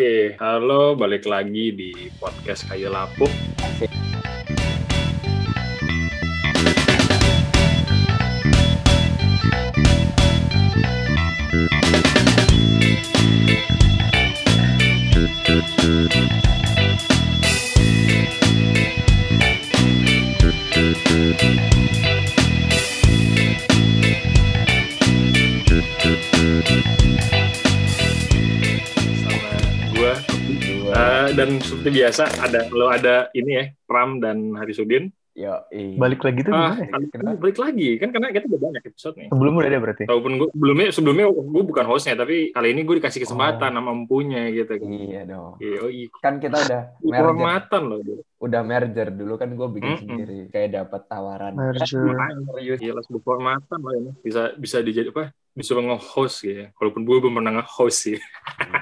Oke, halo, balik lagi di podcast Kayu Lapuk. Seperti biasa ada lo ada ini ya, Pram dan Harisudin. Yo, Balik lagi tuh Ah, gimana ya? balik lagi kan karena kita udah banyak episode nih. Sebelum udah ada berarti? Walaupun gue sebelumnya sebelumnya gue bukan hostnya tapi kali ini gue dikasih kesempatan sama empunya gitu. Iya dong. Iya, oh, iya. Kan kita udah merger, Kehormatan loh. udah merger dulu kan gue bikin Mm-mm. sendiri. Kayak dapat tawaran. Merger. Gila, sebuah kehormatan loh ini. Bisa bisa dijadi apa? Disuruh nge-host gitu ya. Walaupun gue belum pernah nge-host sih.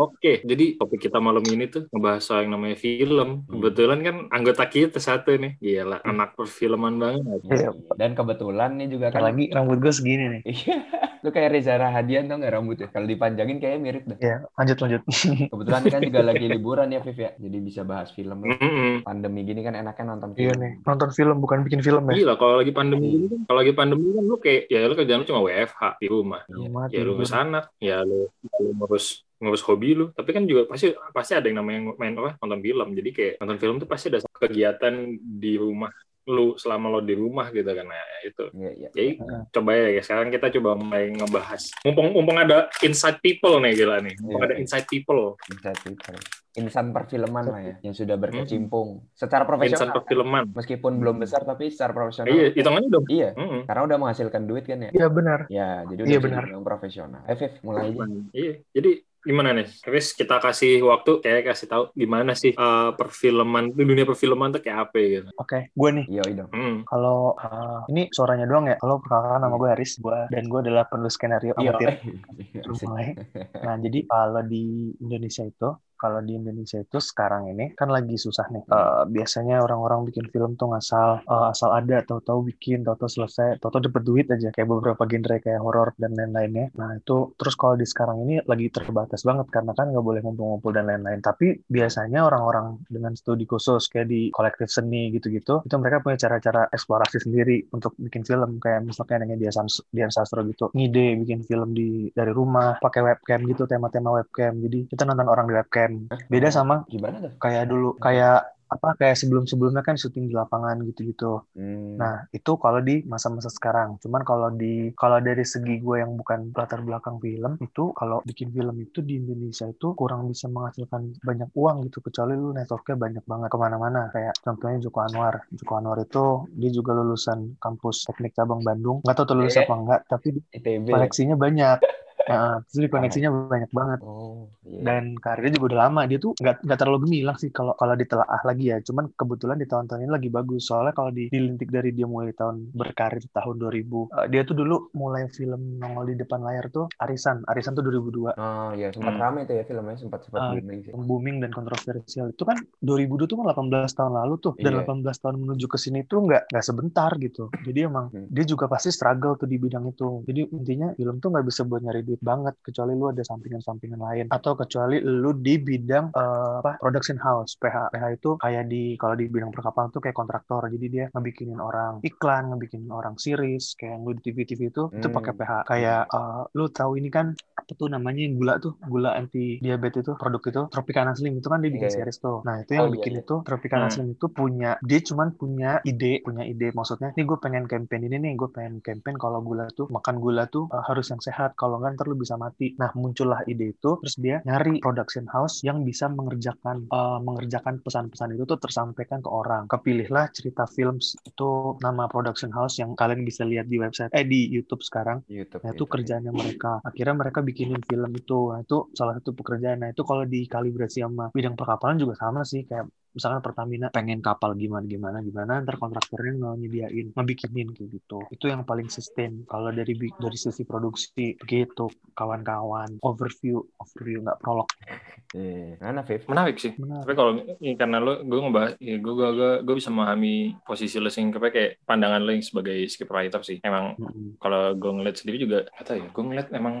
Oke, jadi topik kita malam ini tuh ngebahas soal yang namanya film. Kebetulan kan anggota kita satu nih. Gila, anak perfilman banget. Iya. Dan kebetulan nih juga kan. lagi rambut gue segini nih. Iya. Lu kayak Reza Rahadian tau gak rambutnya? Kalau dipanjangin kayaknya mirip dah. Ya, lanjut lanjut. Kebetulan kan juga lagi liburan ya Viv ya. Jadi bisa bahas film. Mm-mm. Pandemi gini kan enaknya nonton iya film. nih, nonton film bukan bikin film ya. Gila, kalau lagi pandemi gini kan, kalau lagi pandemi kan lu kayak, ya lu kerjaan lu cuma WFH di rumah. Iya. Rumah Ya lu ngurus anak, ya lu, lu ngurus ngurus hobi lu. Tapi kan juga pasti pasti ada yang namanya main apa nonton film. Jadi kayak nonton film tuh pasti ada kegiatan di rumah lu selama lo di rumah gitu kan. Nah, itu. Iya, iya. Jadi Heeh. coba ya guys, sekarang kita coba mulai ngebahas. Mumpung mumpung ada inside people nih gila nih. Mumpung Iya. ada inside people. Bisa Twitter. Insan perfilman lah ya. Yang sudah berkecimpung. Secara Insan profesional. perfilman. Meskipun belum besar tapi secara profesional. Iya, hitungannya udah. Iya. Mm-mm. Karena udah menghasilkan duit kan ya. Iya benar. Ya, jadi udah Iya, benar. dibilang profesional. Eh, Viv, mulai aja. Iya, jadi gimana nih? Chris, kita kasih waktu kayak kasih tahu gimana sih eh, perfilman dunia perfilman tuh kayak apa gitu. Oke, gue nih. Iya, dong. Hmm. Kalau uh, ini suaranya doang ya. Kalau perkenalkan nama gue Haris, gue dan gue adalah penulis skenario amatir. Iya, Terus mulai. Nah, jadi kalau di Indonesia itu, kalau di Indonesia itu sekarang ini kan lagi susah nih. Eh, biasanya orang-orang bikin film tuh ngasal eh, asal ada, tahu-tahu bikin, tahu-tahu selesai, tahu-tahu dapat duit aja. Kayak beberapa genre kayak horor dan lain-lainnya. Nah itu terus kalau di sekarang ini lagi terbatas banget karena kan nggak boleh ngumpul-ngumpul dan lain-lain. Tapi biasanya orang-orang dengan studi khusus kayak di kolektif seni gitu-gitu, itu mereka punya cara-cara eksplorasi sendiri untuk bikin film. Kayak misalnya yang dia Dian Sastro gitu, ngide bikin film di dari rumah, pakai webcam gitu, tema-tema webcam. Jadi kita nonton orang di webcam. Beda sama Gimana tuh? kayak dulu, kayak apa kayak sebelum-sebelumnya kan syuting di lapangan gitu-gitu. Hmm. Nah, itu kalau di masa-masa sekarang. Cuman kalau di kalau dari segi gue yang bukan latar belakang film itu kalau bikin film itu di Indonesia itu kurang bisa menghasilkan banyak uang gitu kecuali lu networknya banyak banget ke mana-mana kayak contohnya Joko Anwar. Joko Anwar itu dia juga lulusan kampus teknik cabang Bandung. Nggak tahu tuh lulus Eh. apa enggak, tapi koneksinya banyak. Nah, terus di koneksinya banyak banget Oh, iya. dan karirnya juga udah lama dia tuh nggak nggak terlalu gemilang sih kalau kalau ditelaah lagi ya cuman kebetulan di tahun-tahun ini lagi bagus soalnya kalau di, dilintik dari dia mulai tahun berkarir tahun 2000 eh, dia tuh dulu mulai film nongol di depan layar tuh Arisan Arisan tuh 2002 Oh, iya, sempat Hmm. rame tuh ya filmnya, sempat sempat Ah, booming sih. booming dan kontroversial itu kan 2002 tuh kan 18 tahun lalu tuh dan Iya. 18 tahun menuju ke sini tuh nggak nggak sebentar gitu jadi emang Hmm. dia juga pasti struggle tuh di bidang itu jadi intinya film tuh nggak bisa buat nyari duit banget kecuali lu ada sampingan-sampingan lain. Atau kecuali lu di bidang eh, apa production house. PH PH itu kayak di kalau di bidang perkapalan tuh kayak kontraktor. Jadi dia ngebikinin orang iklan ngebikinin orang series. Kayak yang lu di TV-TV itu itu Hmm. pakai PH kayak eh, lu tahu ini kan apa tuh namanya gula tuh? Gula anti diabetes itu produk itu. Tropicana Slim. Itu kan dia bikin Iya, iya. series tuh. Nah itu yang Oh, iya, bikin iya. itu Tropicana Hmm. Slim itu punya dia cuman punya ide punya ide. Maksudnya nih gue pengen campaign ini nih. Gue pengen campaign kalau gula tuh makan gula tuh uh, harus yang sehat. Kalau nggak ntar lu bisa mati nah muncullah ide itu terus dia nyari production house yang bisa mengerjakan uh, mengerjakan pesan-pesan itu tuh tersampaikan ke orang kepilihlah cerita films itu nama production house yang kalian bisa lihat di website eh di YouTube sekarang YouTube. Nah itu YouTube. kerjaannya mereka. Akhirnya mereka bikinin film itu. Nah itu salah satu pekerjaan. Nah itu kalau dikalibrasi sama bidang perkapalan juga sama sih. Kayak misalkan Pertamina pengen kapal gimana gimana gimana, ntar kontraktornya mau nyediain, ngebikinin kayak gitu. Itu yang paling sustain. Kalau dari dari sisi produksi begitu, kawan-kawan. Overview, overview nggak prolog. Mana, Viv? Menarik sih. Benar. Tapi kalau ini karena lo gue ngebahas, ya gue, gue, gue, gue bisa memahami posisi lo sih, kayak pandangan lo yang sebagai script writer sih. Emang Mm-mm. kalau gue ngeliat sendiri juga, nggak tahu ya, gue ngeliat emang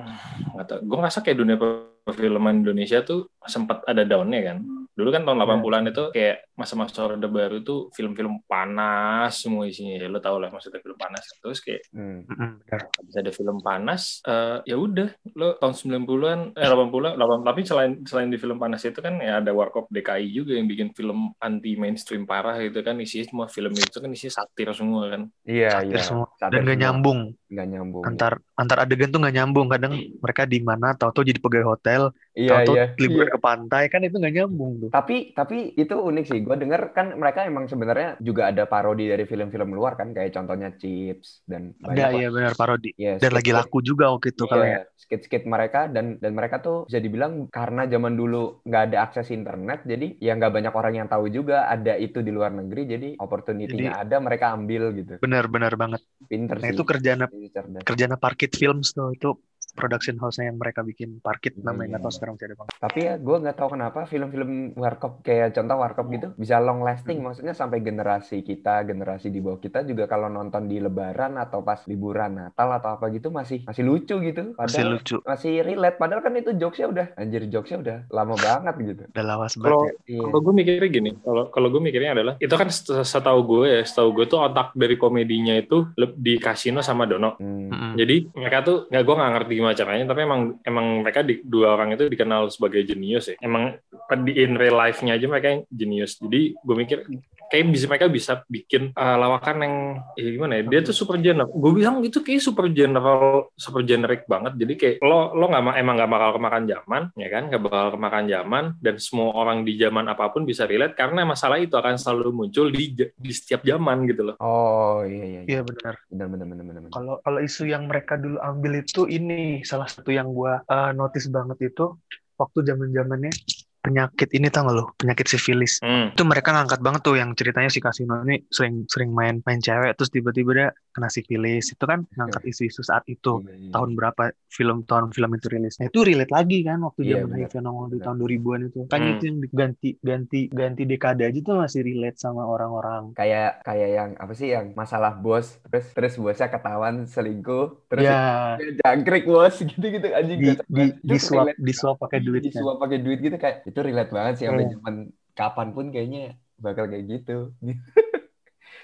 nggak tahu. Gue ngerasa kayak dunia per- perfilman Indonesia tuh sempat ada downnya kan. Dulu kan tahun 80-an itu kayak masa-masa Orde Baru itu film-film panas semua isinya. Ya, lo tau lah maksudnya film panas. Terus kayak Hmm. Habis ada film panas, eh, ya udah lo tahun 90-an, eh 80-an, 80 tapi selain selain di film panas itu kan ya ada Warkop DKI juga yang bikin film anti mainstream parah gitu kan isinya semua film itu kan isinya satir semua kan. Iya, Satir iya. semua. Satir Dan gak nyambung. Nggak nyambung. Antar antar adegan tuh nggak nyambung. Kadang mereka di mana, tahu-tahu jadi pegawai hotel, Iya, tahu-tahu iya. liburan Iya. ke pantai, kan itu nggak nyambung tuh. Tapi tapi itu unik sih. Gue denger kan mereka emang sebenarnya juga ada parodi dari film-film luar kan, kayak contohnya Chips dan Ada banyak lah. ya benar parodi. Iya, Dan lagi laku juga waktu itu kalau ya. Iya, skit-skit mereka dan dan mereka tuh bisa dibilang karena zaman dulu nggak ada akses internet, jadi ya nggak banyak orang yang tahu juga ada itu di luar negeri, jadi opportunity-nya ada mereka ambil gitu. Benar-benar banget. Pinter Nah sih. itu kerjaan Jadi kerjaan Parkit Films tuh itu production house-nya yang mereka bikin Parkit namanya nggak tahu Iya. sekarang masih ada bang. Tapi ya gue nggak tahu kenapa film-film warkop kayak contoh warkop gitu bisa long lasting, Hmm. maksudnya sampai generasi kita, generasi di bawah kita juga kalau nonton di Lebaran atau pas liburan Natal atau apa gitu masih masih lucu gitu. Masih Padahal lucu. masih relate. Padahal kan itu jokesnya udah anjir jokesnya udah lama banget gitu. Udah lawas Kalau banget ya. Iya. Kalau gue mikirnya gini, kalau kalau gue mikirnya adalah itu kan set- setahu gue ya, setahu gue tuh otak dari komedinya itu di Kasino sama Dono. Hmm. Jadi mereka tuh nggak gue nggak ngerti gimana caranya, tapi emang emang mereka di, dua orang itu dikenal sebagai jenius ya. Emang di in real life-nya aja mereka jenius. Jadi gue mikir kayak bisa mereka bisa bikin uh, lawakan yang ya gimana ya? Dia tuh super general. Gue bilang itu kayak super general, super generic banget. Jadi kayak lo lo nggak ma- emang nggak bakal kemakan zaman, ya kan? Nggak bakal kemakan zaman dan semua orang di zaman apa pun bisa relate karena masalah itu akan selalu muncul di di setiap zaman gitu loh. Oh iya iya. iya. Iya benar. Benar benar benar benar. Kalau kalau isu yang mereka dulu ambil itu ini salah satu yang gua uh, notice banget itu waktu zaman zamannya penyakit ini tau gak lo penyakit sifilis Hmm. itu mereka ngangkat banget tuh yang ceritanya si Kasino ini sering sering main main cewek terus tiba-tiba dia kena sifilis itu kan ngangkat isu-isu saat itu Iya, iya. tahun berapa film tahun film itu rilis. Nah, itu relate lagi kan waktu Iya, zaman. HIV nongol di tahun 2000-an itu. Kan Hmm. itu yang ganti ganti ganti dekade aja tuh masih relate sama orang-orang. Kayak kayak yang apa sih yang masalah bos terus terus bosnya ketahuan selingkuh terus dia jangkrik bos gitu-gitu anjing di di di swap di swap pakai duit kan. disuap pakai duit gitu kayak itu relate banget sih Iya. zaman kapan pun kayaknya bakal kayak gitu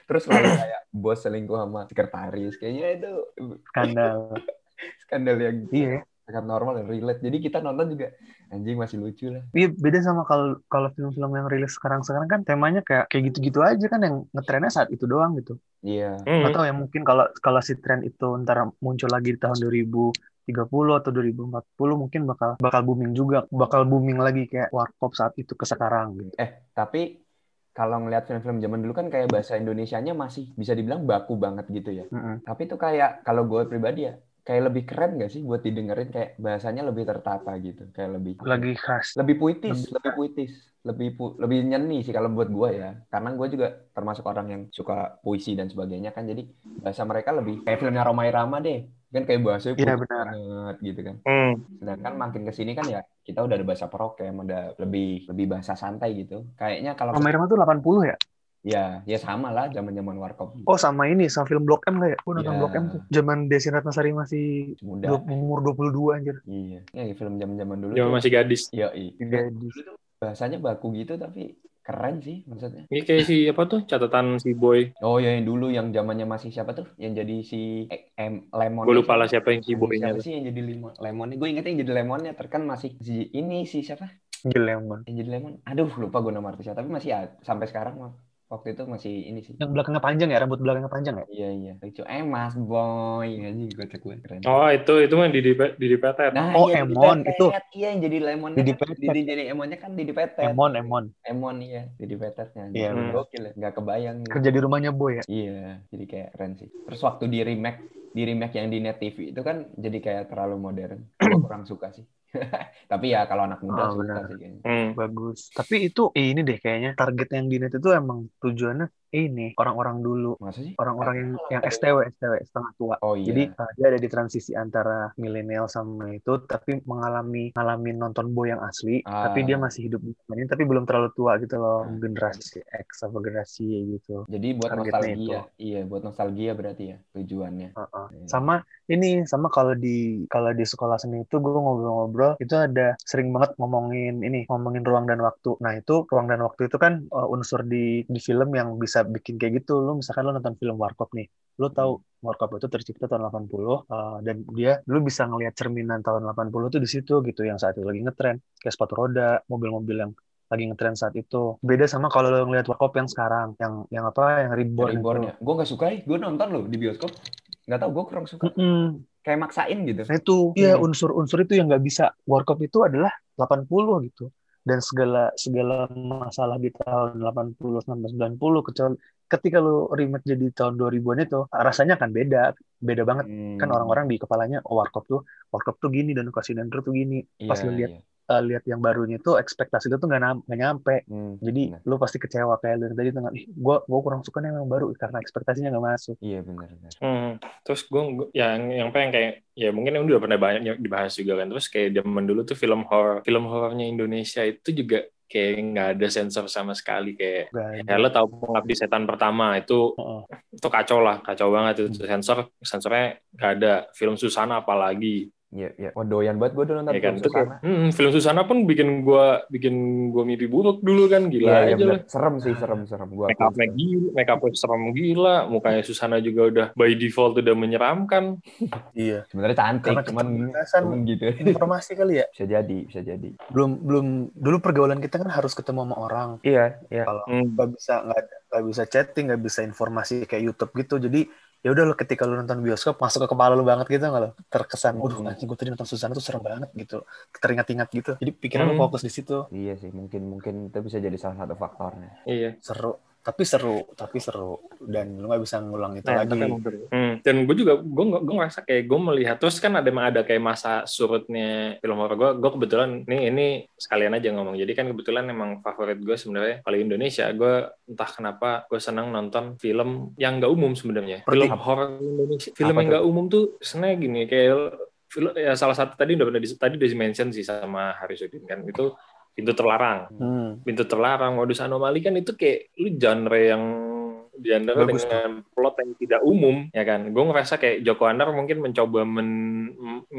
terus lalu kayak bos selingkuh sama sekretaris kayaknya itu Skandal. skandal yang iya. sangat normal dan relate jadi kita nonton juga anjing masih lucu lah Iya beda sama kalau kalau film-film yang rilis sekarang-sekarang kan temanya kayak kayak gitu-gitu aja kan yang ngetrennya saat itu doang gitu. iya Hmm. Atau ya mungkin kalau kalau si tren itu ntar muncul lagi di tahun 2030 atau 2040 mungkin bakal bakal booming juga, bakal booming lagi kayak Warkop saat itu ke sekarang gitu. eh tapi kalau ngeliat film-film zaman dulu kan kayak bahasa Indonesianya masih bisa dibilang baku banget gitu ya Mm-mm. tapi itu kayak kalau gue pribadi ya kayak lebih keren gak sih buat didengerin kayak bahasanya lebih tertata gitu kayak lebih Lagi khas. lebih puitis Lebih- lebih puitis lebih pu- lebih nyeni sih kalau buat gue ya karena gue juga termasuk orang yang suka puisi dan sebagainya kan jadi bahasa mereka lebih kayak filmnya Roma Irama deh kan kayak bahasanya Iya, puitis benar. banget gitu kan Hmm. sedangkan makin ke sini kan ya kita udah ada bahasa prokem udah lebih lebih bahasa santai gitu kayaknya kalau Roma Irama tuh 80 ya? ya ya sama lah zaman zaman warkop Oh sama ini sama film Blok M kayak. Gue nonton Iya. Blok M tuh. Zaman Desi Ratnasari masih muda dua- umur 22 anjir. iya ya film zaman zaman dulu tuh, masih gadis. iya iya. Gadis. dulu tuh bahasanya baku gitu tapi keren sih maksudnya Ini kayak si apa tuh catatan si boy. Oh ya yang dulu yang zamannya masih siapa tuh? Yang jadi si eh, em, Lemon. Gue lupa lah siapa yang si Siapa boynya. tuh. sih yang jadi lemon? Lemonnya gue inget yang jadi lemonnya terkan masih si ini si siapa? Gilemon. Yang jadi lemon. Aduh lupa gue nama artisnya tapi masih ada sampai sekarang mah. Waktu itu masih ini sih. Yang belakangnya panjang ya, rambut belakangnya panjang ya? Iya iya. Lucu. Eh Mas Boy anjing gue cek gue keren. Oh itu itu mah di di di Petet. Nah, Oh, iya, Emon, itu. Iya yang jadi lemonnya. Didi kan. Petet. Didi jadi emonnya kan Didi Petet. Emon, Emon. Emon iya, Didi Petetnya. Iya, bener. Gokil ya. Gak kebayang. Kerja di rumahnya Boy ya? Iya, jadi kayak keren sih. Terus waktu di remake, di remake yang di net TV itu kan jadi kayak terlalu modern. Gue kurang suka sih. Tapi ya kalau anak muda Oh, suka sih. Hmm. Bagus. Tapi itu eh, ini deh kayaknya target yang di net itu emang tujuannya ini orang-orang dulu Masa sih? orang-orang yang yang STW STW setengah tua Oh iya. jadi uh, dia ada di transisi antara milenial sama itu tapi mengalami mengalami nonton boy yang asli Ah. tapi dia masih hidup di zaman ini tapi belum terlalu tua gitu loh Ah. generasi X apa generasi Y gitu Jadi buat Targetnya nostalgia. Iya, buat nostalgia berarti ya tujuannya. Uh-uh. Iya. sama ini sama kalau di kalau di sekolah seni itu gue ngobrol-ngobrol itu ada sering banget ngomongin ini ngomongin ruang dan waktu nah itu ruang dan waktu itu kan uh, unsur di di film yang bisa bikin kayak gitu lu misalkan lu nonton film Warkop nih lu tahu Warkop itu tercipta tahun 80 uh, dan dia lu bisa ngelihat cerminan tahun 80 tuh di situ gitu yang saat itu lagi ngetren kayak sepatu roda mobil-mobil yang lagi ngetren saat itu beda sama kalau lu ngelihat Warkop yang sekarang yang yang apa yang reborn, Reborn itu. ya. Gue nggak suka ya. Gue nonton loh di bioskop. Nggak tahu, gue kurang suka. Mm-mm. Kayak maksain gitu. Nah itu, ya Hmm. unsur-unsur itu yang nggak bisa. Warkop itu adalah 80 gitu. Dan segala segala masalah di tahun 80, 1990, kecuali ketika lu remake jadi tahun 2000-an itu, rasanya akan beda. Beda banget. Hmm. Kan orang-orang di kepalanya, oh Warkop tuh, Warkop tuh gini, dan Kasino tuh gini. Pas Iya, lu lihat iya. Eh, lihat yang barunya itu, ekspektasi lu tuh nggak nam- nyampe. Hmm, Jadi benar. lu pasti kecewa kayak lu yang tadi tuh, ih, gua, gua kurang suka nih yang baru, karena ekspektasinya nggak masuk. Iya benar benar. Hmm. Terus gue yang yang pengen kayak ya mungkin yang udah pernah banyak yang dibahas juga kan. Terus kayak zaman dulu tuh film horor, film horornya Indonesia itu juga kayak nggak ada sensor sama sekali kayak ya lo tau pengabdi setan pertama itu Heeh. itu kacau lah kacau banget itu sensor sensornya nggak ada film Susana apalagi Iya iya. Wah doyan banget gue udah nonton ya kan film kayak, Susana. hmm, film Susana pun bikin gua bikin gua mimpi buruk dulu kan gila iya aja lah benar. Serem sih serem serem. Gue make upnya gila make upnya serem gila mukanya Susana juga udah by default udah menyeramkan Iya. Sebenarnya cantik, Karena cuman cuman gitu. informasi kali ya. bisa jadi bisa jadi. belum belum dulu pergaulan kita kan harus ketemu sama orang Iya iya. kalau Hmm. nggak bisa nggak ada- nggak bisa chatting nggak bisa informasi kayak YouTube gitu jadi ya udah lo ketika lo nonton bioskop masuk ke kepala lo banget gitu nggak lo terkesan waduh Hmm. nanti gue tadi nonton Susana tuh serem banget gitu teringat-ingat gitu jadi pikiran lo Hmm. fokus di situ Iya sih mungkin mungkin itu bisa jadi salah satu faktornya. iya seru tapi seru tapi seru dan lo nggak bisa ngulang itu Nah, lagi. Hmm, Dan gue juga, gue gue ngerasa kayak gue melihat terus kan ada emang ada kayak masa surutnya film horor gue. Gue kebetulan nih ini sekalian aja ngomong. Jadi kan kebetulan emang favorit gue sebenarnya kalau Indonesia. Gue entah kenapa gue senang nonton film yang nggak umum sebenarnya. Film horor Indonesia. Film Apa yang nggak umum tuh sebenarnya gini kayak film ya salah satu tadi udah pernah di, tadi udah mention sih sama Harisudin kan itu pintu terlarang. Hmm. pintu terlarang modus anomali kan itu kayak lu genre yang genre Bagus. dengan plot yang tidak umum ya kan? Gue ngerasa kayak Joko Andar mungkin mencoba men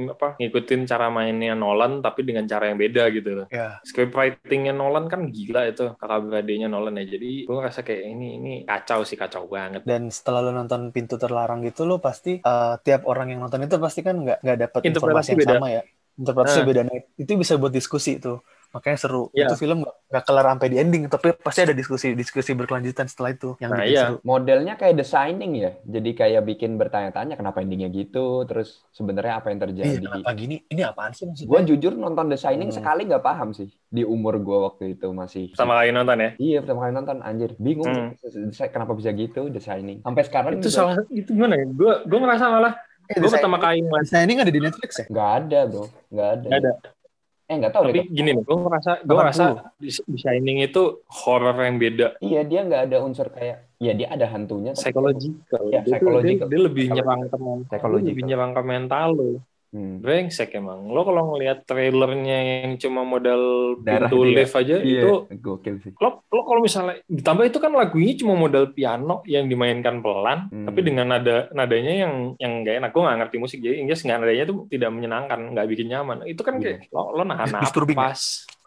apa ngikutin cara mainnya Nolan tapi dengan cara yang beda gitu loh. Ya. Script writingnya Nolan kan gila itu kakak beradiknya Nolan ya. Jadi gue ngerasa kayak ini ini kacau sih kacau banget. Dan setelah lo nonton pintu terlarang gitu lo pasti eh, tiap orang yang nonton itu pasti kan nggak nggak dapat informasi yang beda. sama ya? Interpretasi Nah. beda. Nah, itu bisa buat diskusi tuh makanya seru Iya. itu film nggak nggak kelar sampai di ending tapi pasti ada diskusi diskusi berkelanjutan setelah itu yang Nah, bikin iya. seru Modelnya kayak The Shining ya. Jadi kayak bikin bertanya-tanya kenapa endingnya gitu, terus sebenarnya apa yang iya terjadi. kenapa gini ini apaan sih maksudnya Gue jujur nonton The Shining Hmm. sekali nggak paham sih di umur gue waktu itu masih. sama kali nonton ya Iya pertama kali nonton anjir bingung Hmm. saya kenapa bisa gitu The Shining sampai sekarang itu juga salah itu gimana ya gue gue ngerasa malah eh, gue pertama kali Shining ada di Netflix ya nggak ada bro nggak ada. Nggak ada. Eh nggak tahu tapi deh gini nih gue ngerasa gue 80. ngerasa di, Shining itu horror yang beda iya dia nggak ada unsur kayak ya dia ada hantunya psychological. Ya, psychological. dia, dia lebih nyerang ke mental, Psychological. lebih nyerang ke mental lo. Hmm. Brengsek emang. Lo kalau ngelihat trailernya yang cuma modal Darah pintu lift aja Iya, itu gokil sih. lo lo kalau misalnya ditambah itu kan lagunya cuma modal piano yang dimainkan pelan Hmm. tapi dengan nada nadanya yang yang gak enak. Gue nggak ngerti musik jadi enggak nggak nadanya tuh tidak menyenangkan nggak bikin nyaman. Itu kan kayak lo lo nahan Disturbing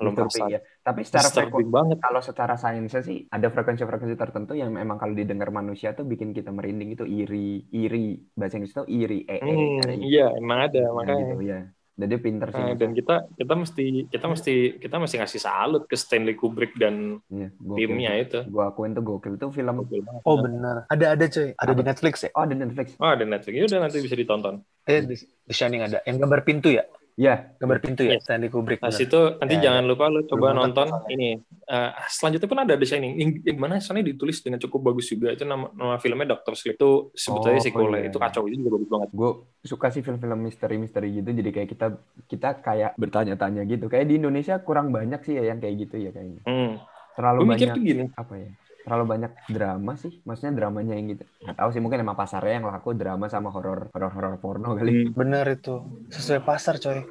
ya? Disturbing, merasa ya. tapi secara banget. kalau secara sainsnya sih ada frekuensi-frekuensi tertentu yang memang kalau didengar manusia tuh bikin kita merinding. Itu iri iri. Bahasa Inggris itu iri e, e, Hmm, ada iya emang ada Nah, makanya. gitu ya jadi pinter sih Nah, dan kita kita mesti kita mesti kita mesti ngasih salut ke Stanley Kubrick dan Iya, gokil timnya itu. gua akuin tuh gokil. Itu film Gokil banget. oh benar. Ada ada cuy ada di Netflix ya? Oh ada Netflix. Oh, ada Netflix. Ya udah nanti bisa ditonton. eh The The Shining ada. Yang gambar pintu ya ya gambar pintu ya Iya. Stanley Kubrick Nah, situ nanti Ya, jangan lupa lu coba Belum nonton soalnya. ini. Eh, selanjutnya pun ada The Shining. Yang, yang mana soalnya ditulis dengan cukup bagus juga. Itu nama, nama filmnya Doctor Sleep. Itu sebetulnya Oh, sequelnya. iya. Itu kacau. Itu juga bagus banget. gue suka sih film-film misteri-misteri gitu jadi kayak kita kita kayak bertanya-tanya gitu kayak di Indonesia kurang banyak sih ya yang kayak gitu ya kayaknya Hmm. terlalu Gue mikir banyak tuh gini. apa ya terlalu banyak drama sih. Maksudnya dramanya yang gitu. Nggak tahu sih mungkin emang pasarnya yang laku drama sama horor horor horor porno kali. Bener itu. Sesuai pasar coy.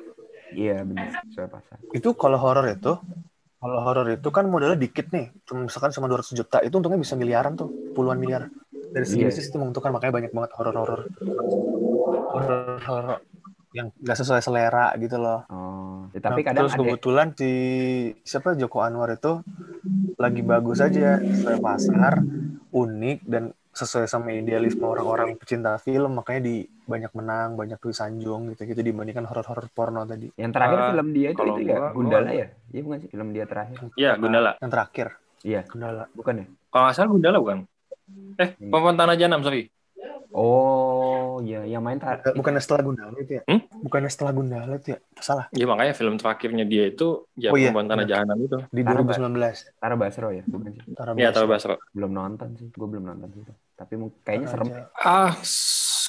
Iya benar sesuai pasar. Itu kalau horor itu, kalau horor itu kan modalnya dikit nih. Cuma misalkan cuma 200 juta. Itu untungnya bisa miliaran tuh. Puluhan miliar. Dari segi Iya. bisnis itu menguntungkan. Makanya banyak banget horor-horor. Horor-horor yang nggak sesuai selera gitu loh. Oh, ya, tapi Nah, kadang terus ada kebetulan si siapa Joko Anwar itu lagi bagus aja sesuai pasar, unik dan sesuai sama idealisme orang-orang pecinta film makanya di banyak menang, banyak tuh sanjung gitu-gitu dibandingkan horor-horor porno tadi. yang terakhir Ah, film dia itu itu ya Gundala ya? Iya bukan sih film dia terakhir. Iya, Gundala. Yang terakhir, Iya, Gundala. bukan ya? Kalau nggak salah Gundala bukan? Eh, Hmm. Perempuan Tanah Jahanam, sorry. Oh, iya yang main tar Eh, Bukannya setelah Gundala itu ya? Hmm? Bukannya setelah Gundala itu ya? Salah. Ya makanya film terakhirnya dia itu ya Oh, iya, Perempuan Tanah. Jahanam itu. Di Tara 2019. Tara Basro ya, bukan sih? Tara Iya, Basro. tahu Basro. Belum nonton sih, gue belum nonton sih. Tapi kayaknya serem. Aja. Ah,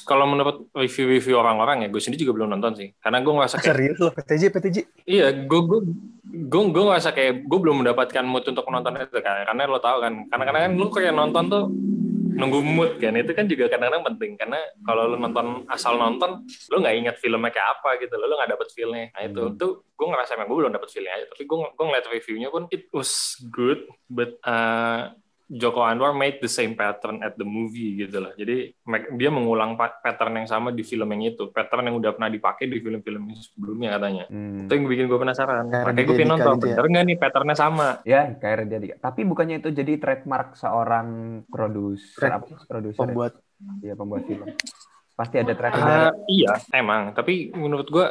kalau menurut review-review orang-orang ya, gue sendiri juga belum nonton sih. Karena gue ngerasa Ah, kayak, serius loh, PTJ, PTJ. iya, gue gue gue gue ngerasa kayak gue belum mendapatkan mood untuk menonton itu kan. Karena lo tahu kan, karena kadang kan lu kayak nonton tuh nunggu mood kan. Itu kan juga kadang-kadang penting. Karena kalau lu nonton asal nonton lu nggak ingat filmnya kayak apa gitu. Lo lu nggak dapet feelnya. Nah itu Hmm. tuh gue ngerasa emang gue belum dapet feelnya aja. Tapi gue gue ngeliat reviewnya pun it was good but uh, Joko Anwar made the same pattern at the movie gitu loh. Jadi dia mengulang pa- pattern yang sama di film yang itu, pattern yang udah pernah dipakai di film-film sebelumnya katanya. Hmm. Itu yang bikin gue penasaran. Kayak Makanya gue pengen nonton, gitu ya? bener nggak nih patternnya sama? Ya, kayak dia Dika. Tapi bukannya itu jadi trademark seorang produser apa? Produser. ya? Pembuat Iya, pembuat film. Pasti ada track Ah, iya, emang. Tapi menurut gue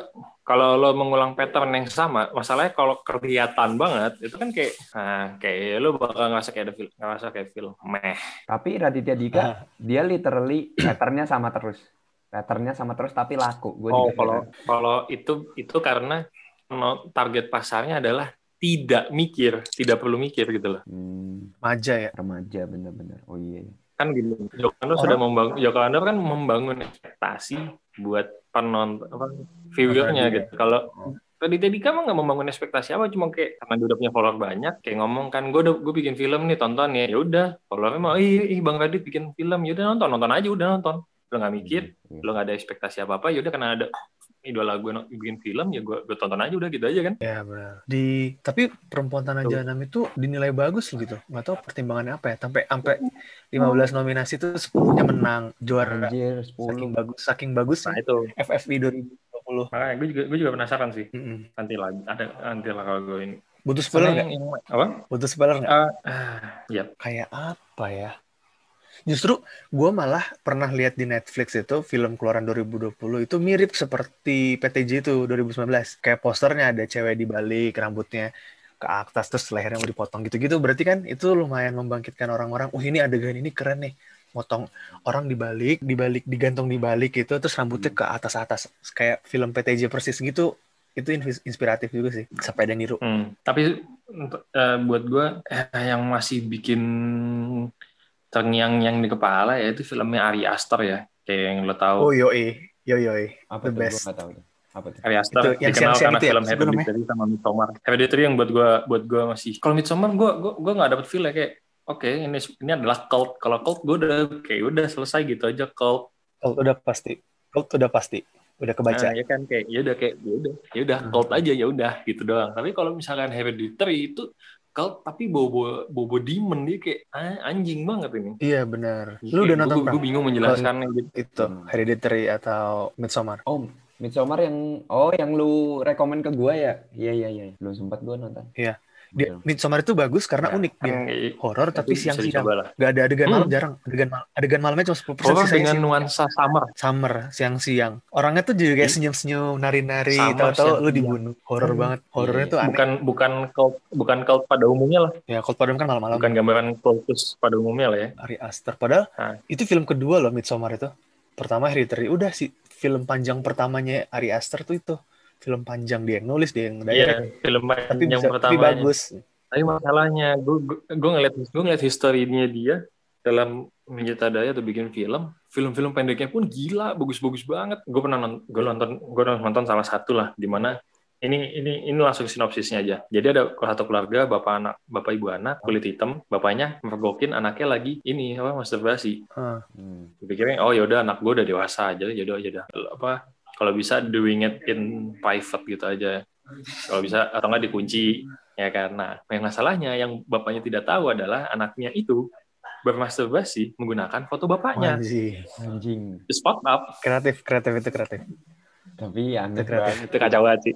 kalau lo mengulang pattern yang sama, masalahnya kalau kelihatan banget itu kan kayak, ah, kayak lo bakal ngerasa kayak ada film, ngerasa kayak film meh. Tapi Raditya Dika Ah. dia literally patternnya sama terus. Patternnya sama terus tapi laku. Gue Oh, kalau kalau itu itu karena no- target pasarnya adalah tidak mikir, tidak perlu mikir gitu loh. Hmm, Maja ya. remaja bener-bener. Oh iya. iya. Kan gini, Joko Anwar sudah membangun, Joko Anwar kan membangun ekspektasi buat penonton, apa, viewernya Iya. gitu. Kalau Raditya Dika mah nggak membangun ekspektasi apa, cuma kayak karena dia udah punya follower banyak, kayak ngomong kan, gue udah gue bikin film nih, tonton ya, ya udah, followernya mau, ih, ih Bang Radit bikin film, ya udah nonton, nonton aja, udah nonton, lo nggak mikir, Iya. lo nggak ada ekspektasi apa apa, ya udah karena ada idola gue no- bikin film, ya gue gue tonton aja, udah gitu aja kan. Ya benar. Di tapi perempuan tanah Tuh. jahanam itu dinilai bagus loh gitu. Nggak tahu pertimbangannya apa ya. Sampai sampai 15 nominasi itu 10-nya menang juara. Anjir, Saking 10. bagus, saking bagus Nah itu, FFI 2020. makanya gue juga gue juga penasaran sih. Mm-mm. Nanti lah, ada nanti lah kalau gue ini. Butuh spoiler nggak? apa? Butuh spoiler nggak? Ah, ah, ya. Kayak apa ya? Justru gue malah pernah lihat di Netflix itu film keluaran 2020 itu mirip seperti PTJ itu 2019. Kayak posternya ada cewek di balik rambutnya ke atas terus lehernya mau dipotong gitu-gitu. Berarti kan itu lumayan membangkitkan orang-orang. Oh ini adegan ini keren nih. Motong orang dibalik, dibalik, digantung dibalik gitu, terus rambutnya ke atas-atas. Kayak film PTJ persis gitu. Itu inspiratif juga sih. Sampai ada niru. Hmm, tapi untuk eh, buat gue eh, yang masih bikin terngiang-ngiang di kepala ya itu filmnya Ari Aster ya kayak yang lo tahu Oh yoi, yoi. Apa The tuh? Best. nggak tahu. Apa tuh? Ari Aster Itu yang dikenal karena itu ya, film namanya? Hereditary sama Midsommar Hereditary yang buat gue buat gue masih kalau Midsommar gue gue gue nggak dapet feel ya kayak oke ini ini adalah cult kalau cult gue udah kayak udah selesai gitu aja cult Cult udah pasti. Cult udah pasti. Udah kebaca. Nah, ya kan kayak ya udah kayak ya udah ya udah Hmm. cult aja ya udah gitu doang tapi kalau misalkan Hereditary itu cult tapi bobo bobo demon dia kayak ah, anjing banget ini Iya benar. Lu udah nonton gue, bingung menjelaskannya gitu itu Hmm. Hereditary atau Midsommar? Oh, Midsommar yang oh yang lu rekomen ke gua ya? Iya iya iya. Belum sempat gua nonton. Iya. Dia. Midsommar itu bagus karena Ya, unik dia. Kayak- Horor tapi itu bisa siang-siang. dicoba lah. Gak ada adegan Hmm. malam jarang. Adegan mal adegan malamnya cuma 10% Horor sisanya dengan siang. nuansa summer Summer, siang-siang. Orangnya tuh juga kayak Hmm. senyum-senyum, nari-nari, tahu-tahu lu dibunuh. Horor Hmm. banget. Horornya Iya. tuh aneh. bukan bukan cult bukan cult pada umumnya lah Ya, Cold Padam kan malam-malam. bukan gambaran cultus pada umumnya lah ya Ari Aster. Padahal Ah. itu film kedua loh Midsommar itu. Pertama Hereditary. Udah sih film panjang pertamanya Ari Aster tuh itu. Film panjang dia yang nulis dia yang iya direct. film Tapi yang bisa, tapi pertamanya bagus. tapi masalahnya gue gue ngeliat gue ngeliat historinya dia dalam menyutradara atau bikin film film-film pendeknya pun gila bagus-bagus banget gue pernah nonton gue nonton gue nonton salah satu lah di mana ini ini ini langsung sinopsisnya aja. Jadi ada satu keluarga bapak anak bapak ibu anak kulit hitam, bapaknya mergokin anaknya lagi ini apa masturbasi. Ah. Hmm. Dipikirnya oh yaudah anak gue udah dewasa aja, jadi aja dah apa kalau bisa doing it in private gitu aja. Kalau bisa atau nggak dikunci ya karena yang masalahnya yang bapaknya tidak tahu adalah anaknya itu bermasturbasi menggunakan foto bapaknya. Anjing. Anjing. Up. Kreatif, kreatif itu kreatif. Tapi aneh Itu kreatif. banget. Itu kacau banget sih.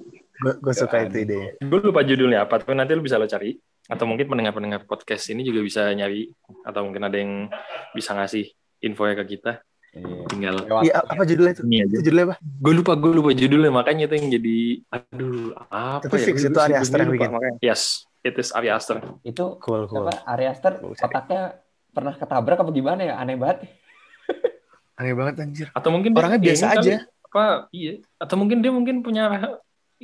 Gue suka itu ide. Gue lupa judulnya apa, tapi nanti lu bisa lo cari. Atau mungkin pendengar-pendengar podcast ini juga bisa nyari. Atau mungkin ada yang bisa ngasih info ke kita. Iya. Tinggal Iya, apa judulnya itu? ini aja. Itu judulnya apa? Gue lupa, gue lupa judulnya. Makanya itu yang jadi, aduh, apa Tapi ya? fix itu Ari Aster yang bikin. makanya. Yes, it is Ari Aster. Itu Cool, cool. apa Ari Aster otaknya pernah ketabrak apa gimana ya? Aneh banget. Aneh banget anjir. Atau mungkin dia- Orangnya biasa kali, aja. Apa, iya. Atau mungkin dia mungkin punya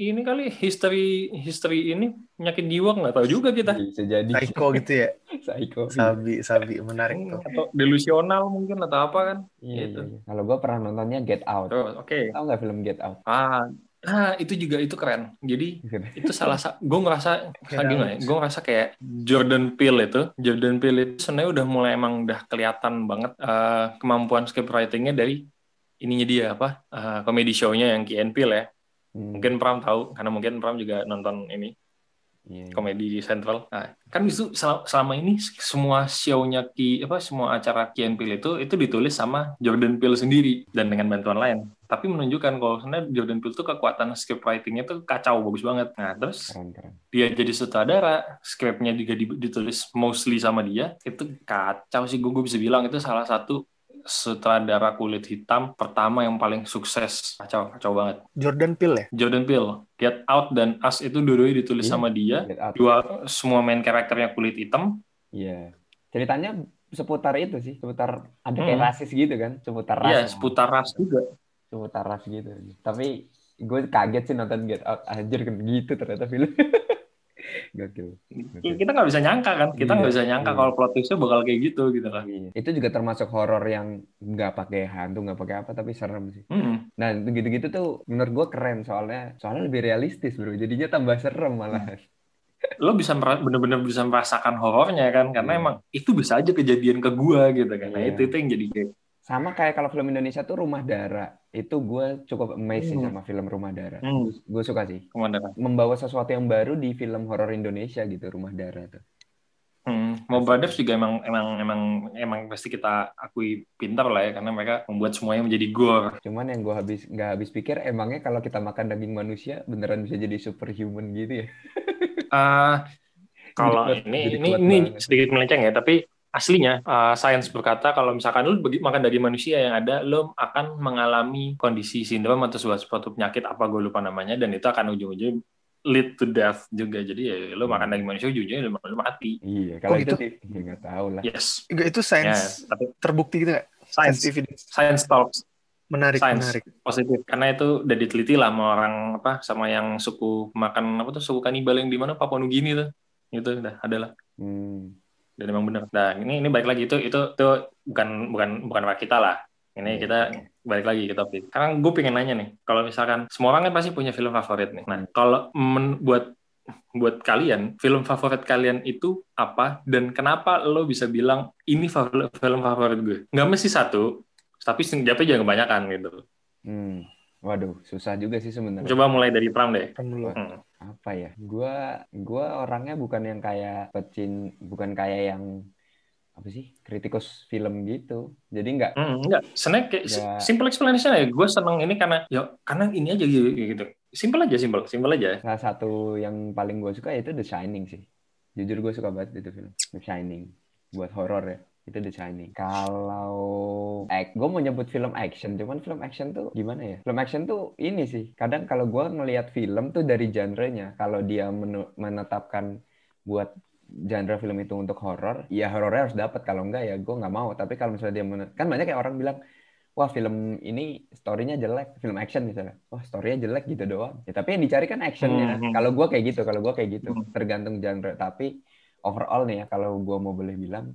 ini kali history history ini penyakit jiwa nggak tahu juga kita Bisa jadi Psycho gitu ya. psycho. Sabi, sabi menarik tuh. atau delusional mungkin atau apa kan Iya, Gitu. iya. Kalau gue pernah nontonnya Get Out. Terus, oke Tahu nggak film Get Out? ah ah itu juga itu keren jadi itu salah satu gue ngerasa Kira- gimana ya gue ngerasa kayak Jordan Peele itu Jordan Peele itu sebenarnya udah mulai emang udah kelihatan banget eh, kemampuan script writingnya dari ininya dia apa eh, comedy show-nya yang Key and Peele ya Hmm, mungkin Pram tahu karena mungkin Pram juga nonton ini iya. komedi Central. Nah, kan itu sel- selama ini semua show-nya Ki apa semua acara Ki and Peele itu itu ditulis sama Jordan Peele sendiri dan dengan bantuan lain. Tapi menunjukkan kalau sebenarnya Jordan Peele tuh kekuatan script writing-nya tuh kacau bagus banget. Nah, terus Keren, keren. dia jadi sutradara, skripnya juga di- ditulis mostly sama dia. Itu kacau sih gue bisa bilang itu salah satu sutradara kulit hitam pertama yang paling sukses. Kacau, kacau banget. Jordan Peele ya? Jordan Peele, Get Out dan Us itu dua-duanya ditulis Iya. sama dia dua semua main karakternya kulit hitam Iya. Ceritanya seputar itu sih, seputar ada kayak Hmm. rasis gitu kan, seputar ras. iya seputar ras juga seputar ras gitu. Tapi gue kaget sih nonton Get Out, anjir kan gitu ternyata film. Gokil. Gokil. kita nggak bisa nyangka kan kita Iya, nggak bisa nyangka iya. kalau plot twistnya bakal kayak gitu gitu kan Iya. Itu juga termasuk horor yang nggak pakai hantu, nggak pakai apa, tapi serem sih. Hmm. Nah, gitu-gitu tuh menurut gue keren soalnya, soalnya lebih realistis bro. Jadinya tambah serem malah. lo bisa bener-bener bisa merasakan horornya kan karena Iya. emang itu bisa aja kejadian ke gua gitu kan nah Iya. itu itu yang jadi kayak Sama kayak kalau film Indonesia tuh Rumah Dara. Itu gue cukup amazed sih Hmm. sama film Rumah Dara. hmm, Gue suka sih. Membawa sesuatu yang baru di film horor Indonesia gitu, Rumah Dara tuh. hmm. Mob Brothers juga emang emang emang emang pasti kita akui pintar lah ya karena mereka membuat semuanya menjadi gore Cuman yang gue habis nggak habis pikir emangnya kalau kita makan daging manusia beneran bisa jadi superhuman gitu ya? Ah, kalau Jadi ini jadi ini ini banget. sedikit melenceng ya, tapi aslinya uh, sains berkata kalau misalkan lu makan dari manusia yang ada, lu akan mengalami kondisi sindrom atau suatu, suatu penyakit apa gue lupa namanya dan itu akan ujung-ujungnya lead to death juga. Jadi ya lu makan Hmm. dari manusia ujungnya lu, lu mati. Iya, kalau Kok itu gitu? sih ya nggak tahu lah. Yes. Itu Ya, sains tapi terbukti gitu nggak? science Science evidence. science talks Menarik, Science. menarik. positif karena itu udah diteliti lah sama orang apa sama yang suku makan apa tuh suku kanibal yang di mana Papua Nugini tuh. Itu udah ada lah. Hmm. Dan emang benar. Nah ini ini balik lagi itu itu itu bukan bukan bukan kita lah. Ini Iya. kita balik lagi ke topik. Karena gue pengen nanya nih, kalau misalkan semua orang kan pasti punya film favorit nih. Nah kalau men- buat buat kalian film favorit kalian itu apa dan kenapa lo bisa bilang ini film favorit gue? Nggak mesti satu, tapi jawabnya jangan kebanyakan gitu. Hmm. Waduh, susah juga sih sebenarnya. Coba mulai dari Pram deh. Kan dulu. Hmm. Apa ya? Gua gua orangnya bukan yang kayak pecin, bukan kayak yang apa sih? Kritikus film gitu. Jadi nggak Hmm, enggak, sebenarnya kayak Ya. simple explanation aja. Gue seneng ini karena ya karena ini aja gitu. gitu. Simple aja, simple, simple aja. salah satu yang paling gue suka itu The Shining sih. Jujur gue suka banget itu film. The Shining. Buat horor ya. Itu The Shining. Kalau eh, gue mau nyebut film action, cuman film action tuh gimana ya? Film action tuh ini sih. Kadang kalau gue ngelihat film tuh dari genrenya. Kalau dia menetapkan buat genre film itu untuk horor, ya horornya harus dapat. Kalau enggak ya gue nggak mau. Tapi kalau misalnya dia kan banyak kayak orang bilang, wah film ini story-nya jelek, film action misalnya. Wah story-nya jelek gitu doang. Ya, tapi yang dicari kan actionnya. Hmm. Kalau gue kayak gitu, kalau gue kayak gitu, Hmm. tergantung genre. Tapi overall nih ya, kalau gue mau boleh bilang,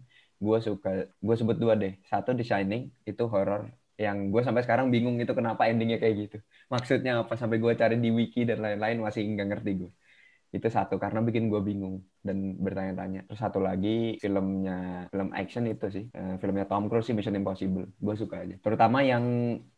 gue suka, gue sebut dua deh. Satu The Shining. Itu horor yang gue sampai sekarang bingung itu kenapa endingnya kayak gitu. Maksudnya apa? Sampai gue cari di wiki dan lain-lain masih nggak ngerti gue itu satu karena bikin gue bingung dan bertanya-tanya. Terus satu lagi filmnya film action itu sih. Uh, filmnya Tom Cruise Mission Impossible. Gue suka aja. Terutama yang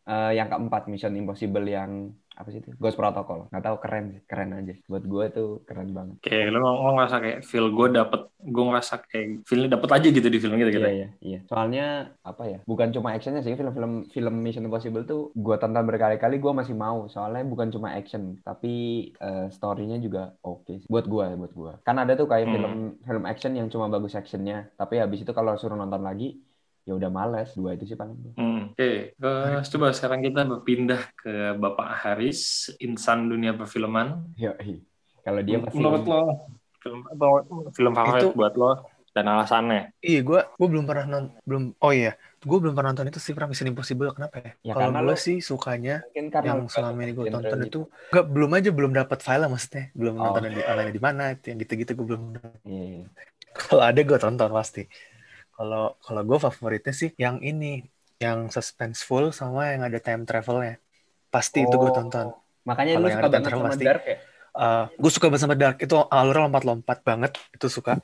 uh, yang keempat Mission Impossible yang apa sih itu? Ghost Protocol. Nggak tahu keren sih keren aja. Buat gue tuh keren banget. Kayak lo, lo ngerasa kayak feel gue dapet gue ngerasa kayak feelnya dapet aja gitu di film gitu gitu iya iya iya. Soalnya apa ya bukan cuma actionnya sih film-film film Mission Impossible tuh gue tonton berkali-kali gue masih mau. Soalnya bukan cuma action tapi uh, storynya juga oke okay. buat gue buat gue kan ada tuh kayak hmm. film film action yang cuma bagus actionnya. Tapi habis itu kalau suruh nonton lagi ya udah males dua itu sih paling. Hmm, oke okay. uh, coba sekarang kita berpindah ke Bapak Haris insan dunia perfilman. Ya kalau dia pasti menurut lo film film favorit itu... buat lo dan alasannya? Iya gue gue belum pernah nonton belum oh iya gue belum pernah nonton itu sih pernah Mission Impossible kenapa ya, ya kalau gue sih sukanya yang selama ini gue tonton itu nggak belum aja belum dapat file maksudnya belum oh. nonton di online di mana yang gitu-gitu gue belum yeah. kalau ada gue tonton pasti kalau kalau gue favoritnya sih yang ini, yang suspenseful sama yang ada time travelnya. Pasti oh. itu gue tonton. Makanya lu suka banget sama pasti, Dark ya? Uh, eh, gue suka banget sama Dark itu alurnya lompat-lompat banget itu suka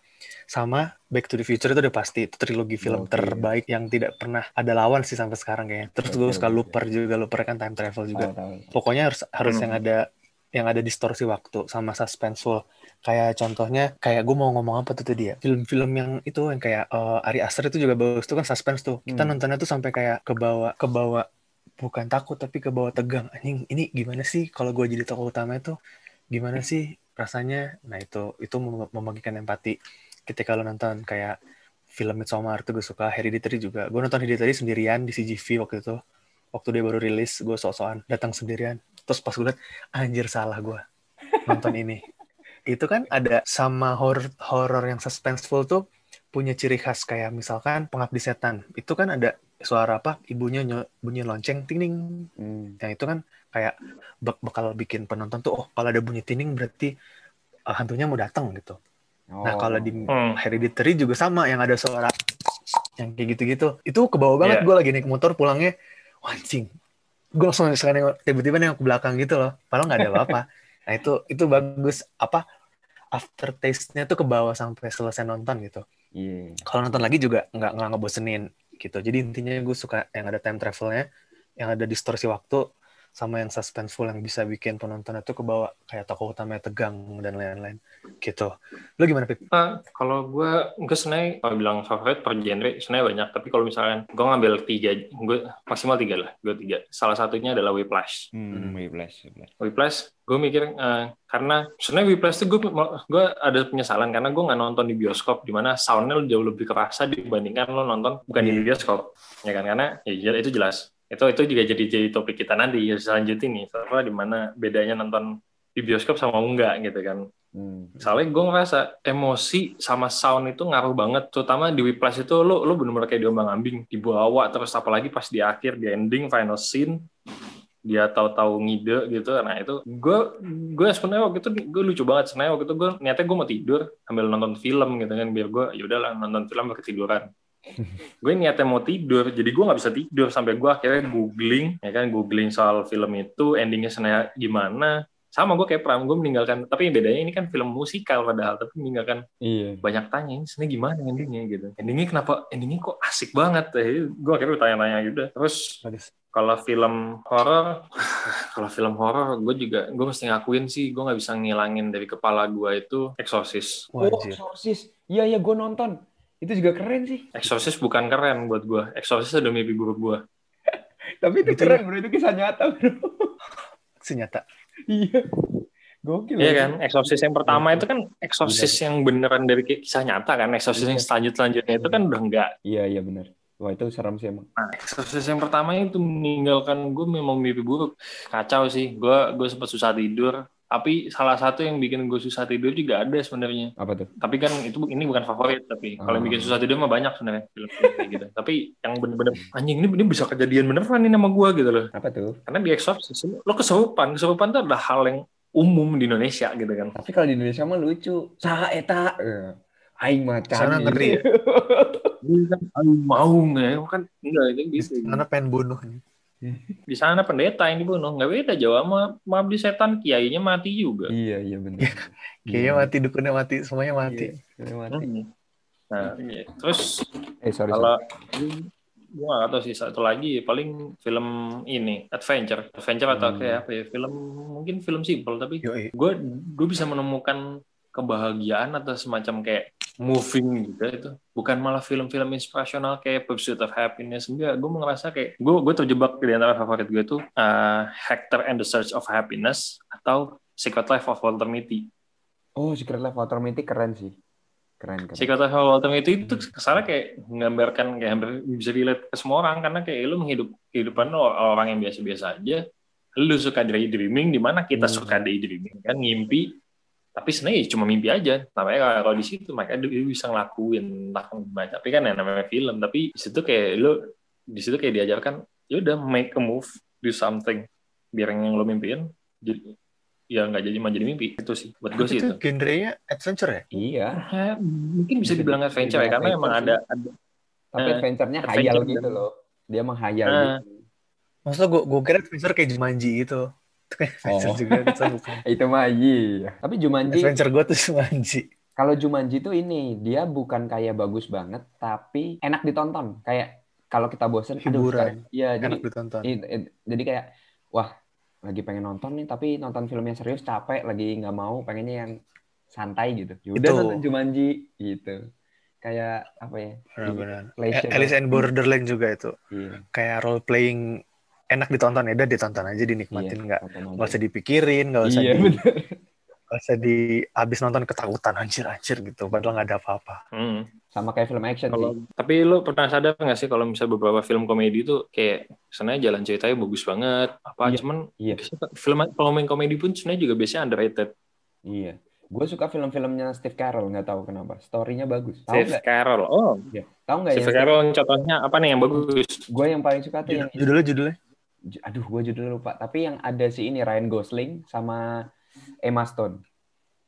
sama Back to the Future itu udah pasti itu trilogi film okay. terbaik yang tidak pernah ada lawan sih sampai sekarang kayaknya terus okay, gue suka Looper juga Looper kan time travel juga oh, pokoknya harus harus hmm. yang ada yang ada distorsi waktu sama suspenseful kayak contohnya kayak gue mau ngomong apa tuh tadi ya? Film-film yang itu yang kayak uh, Ari Aster itu juga bagus tuh kan suspense tuh. Kita hmm. nontonnya tuh sampai kayak ke bawah ke bawah bukan takut tapi ke bawah tegang. Anjing ini gimana sih kalau gue jadi tokoh utama itu? Gimana sih rasanya? Nah itu itu mem membagikan empati ketika lo nonton. Kayak film Midsommar tuh gue suka Hereditary juga. Gue nonton Hereditary sendirian di CGV waktu itu. Waktu dia baru rilis gue sok-sokan datang sendirian. Terus pas gue liat anjir salah gue nonton ini itu kan ada sama horror horror yang suspenseful tuh punya ciri khas kayak misalkan pengabdi setan itu kan ada suara apa ibunya bunyi lonceng ting hmm. yang itu kan kayak bak bakal bikin penonton tuh oh kalau ada bunyi tining berarti uh, hantunya mau datang gitu oh. nah kalau di hmm. Hereditary juga sama yang ada suara yang kayak gitu-gitu itu ke bawah banget yeah. gue lagi naik motor pulangnya wancing gue langsung sekarang tiba-tiba nengok ke belakang gitu loh padahal nggak ada apa-apa Nah itu itu bagus apa aftertaste-nya tuh ke bawah sampai selesai nonton gitu. Yeah. Kalau nonton lagi juga nggak nggak ngebosenin gitu. Jadi intinya gue suka yang ada time travelnya, yang ada distorsi waktu, sama yang suspenseful yang bisa bikin penonton itu kebawa kayak tokoh utamanya tegang dan lain-lain gitu. Lo gimana Pip? Uh, kalau gue gue sebenarnya kalau bilang favorit per genre sebenarnya banyak tapi kalau misalnya gue ngambil tiga gue maksimal tiga lah gue tiga salah satunya adalah Whiplash. Hmm, Whiplash. Whiplash gue mikir uh, karena sebenarnya Whiplash itu gue gue ada penyesalan karena gue nggak nonton di bioskop di mana soundnya jauh lebih kerasa dibandingkan lo nonton bukan di hmm. bioskop ya kan karena ya itu jelas itu itu juga jadi jadi topik kita nanti ya, selanjutnya nih soalnya di mana bedanya nonton di bioskop sama enggak gitu kan. Hmm. soalnya gue ngerasa emosi sama sound itu ngaruh banget. Terutama di Whiplash itu lo lo benar-benar kayak diombang ambing dibawa terus apalagi pas di akhir di ending final scene dia tahu-tahu ngide gitu. Nah itu gue gue sebenarnya waktu itu gue lucu banget. Sebenarnya waktu itu gue niatnya gue mau tidur sambil nonton film gitu kan. Biar gue yaudahlah nonton film ketiduran gue niatnya mau tidur jadi gue nggak bisa tidur sampai gue akhirnya googling ya kan googling soal film itu endingnya sebenarnya gimana. Sama gue kayak Pram gue meninggalkan tapi bedanya ini kan film musikal padahal tapi meninggalkan iya. banyak tanya ini sebenarnya gimana endingnya gitu. Endingnya kenapa endingnya kok asik banget eh, gue akhirnya tanya-tanya gitu terus kalau film horor kalau film horor gue juga gue mesti ngakuin sih gue nggak bisa ngilangin dari kepala gue itu Exorcist. Oh Exorcist. Iya iya gue nonton itu juga keren sih. Exorcist bukan keren buat gue. Exorcist udah mimpi buruk gue. Tapi itu keren bro, itu kisah nyata bro. Kisah nyata. iya. Gokil. Iya kan, Exorcist yang pertama itu kan Exorcist yang beneran dari kisah nyata kan. Exorcist yang selanjut selanjutnya itu kan udah enggak. Iya iya benar. Wah itu serem sih emang. Nah, Exorcist yang pertama itu meninggalkan gue memang mimpi buruk. Kacau sih. Gue gue sempat susah tidur tapi salah satu yang bikin gue susah tidur juga ada sebenarnya. Apa tuh? Tapi kan itu ini bukan favorit tapi oh. kalau yang bikin susah tidur mah banyak sebenarnya film-film kayak gitu. Tapi yang bener-bener anjing ini ini bisa kejadian beneran ini sama gue gitu loh. Apa tuh? Karena di Exorcist lo kesurupan, kesurupan itu adalah hal yang umum di Indonesia gitu kan. Tapi kalau di Indonesia mah lucu. Saha eta. Eh, aing macan. Sana ngeri ya. Ini kan aduh, mau nggak ya? Kan enggak itu bisa. Karena pengen bunuh nih. Di sana pendeta yang dibunuh. Nggak beda jauh sama mengabdi setan. Kiainya mati juga. Iya, iya benar. Kayaknya mati, dukunnya mati, semuanya mati. Iya, mati. Hmm. Nah, iya. terus Eh, sorry, kalau sorry. gue gak tahu sih satu lagi paling film ini adventure adventure atau Hmm. kayak apa ya film mungkin film simple tapi gue gue bisa menemukan kebahagiaan atau semacam kayak moving gitu itu bukan malah film-film inspirasional kayak Pursuit of Happiness enggak gue ngerasa kayak gue gue terjebak di antara favorit gue tuh uh, Hector and the Search of Happiness atau Secret Life of Walter Mitty Oh, Secret Life of Walter Mitty keren sih. Keren, keren. Secret Life of Walter Mitty itu kesannya kayak menggambarkan kayak hampir bisa dilihat ke semua orang karena kayak lu menghidup kehidupan orang yang biasa-biasa aja lu suka daydreaming di mana kita Hmm. suka daydreaming kan ngimpi tapi sebenarnya ya cuma mimpi aja namanya kalau- kalau di situ makanya dia bisa ngelakuin entah gimana tapi kan yang namanya film tapi di situ kayak lu di situ kayak diajarkan ya udah make a move do something biar yang lo mimpiin jadi ya nggak jadi menjadi mimpi itu sih buat gue sih itu itu genrenya adventure ya? Iya, Ya, mungkin bisa dibilang adventure ya karena emang ada ada tapi Eh, adventure-nya adventure hayal gitu loh. Dia menghayal Eh. gitu. Maksudnya gue gue kira adventure kayak Jumanji gitu. Itu kayak adventure Oh. juga, itu bukan. Itu mah iya. Tapi Jumanji, Adventure gue tuh Jumanji. kalau Jumanji tuh ini, dia bukan kayak bagus banget, tapi enak ditonton. Kayak kalau kita bosen, Hiburan. Iya, jadi Enak ditonton. i- i- jadi kayak wah, lagi pengen nonton nih, tapi nonton film yang serius capek, lagi nggak mau, pengennya yang santai gitu. Yaudah Itu. nonton Jumanji gitu. Kayak apa ya? Benar-benar. Alice in Borderland juga itu. Iya. Kayak role playing enak ditonton ya, udah ditonton aja dinikmatin nggak nggak usah dipikirin, nggak usah Iya, di, nggak usah di abis nonton ketakutan anjir anjir gitu, padahal nggak ada apa-apa. Hmm. Sama kayak film action Kalau sih. tapi lu pernah sadar nggak sih kalau misalnya beberapa film komedi itu kayak sebenarnya jalan ceritanya bagus banget apa Iya, cuman iya. film kalau main komedi pun sebenarnya juga biasanya underrated. Iya. Gue suka film-filmnya Steve Carell, nggak tahu kenapa. Story-nya bagus. Tahu Steve nggak? Carell. Oh, Iya. Tahu nggak Steve Carell contohnya apa nih yang bagus? gue yang paling suka tuh yang Judulnya judulnya Ju- aduh gue judulnya lupa. Tapi yang ada si ini Ryan Gosling sama Emma Stone.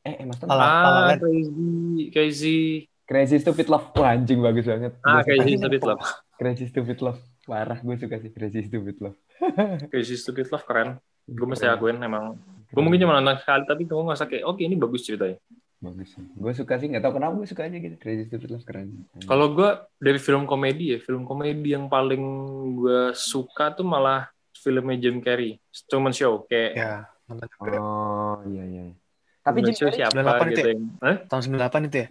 Eh Emma Stone? Ah, crazy, crazy. Crazy Stupid Love. Wah anjing bagus banget. Ah, Gua suka crazy stupid love. Crazy Stupid Love. Parah gue suka sih Crazy Stupid Love. Crazy stupid love keren. Gue mesti akuin emang. Gue mungkin cuma nonton sekali tapi gue nggak kayak oke ini bagus ceritanya. bagus gue suka sih nggak tahu kenapa gue suka aja gitu. Crazy Stupid Love keren. Kalau gue dari film komedi ya, film komedi yang paling gue suka tuh malah filmnya Jim Carrey, Truman Show. Kayak ya nonton juga. oh iya iya tapi Truman Jim Carrey siapa 98 gitu itu ya? yang, Hah? tahun 98 itu ya?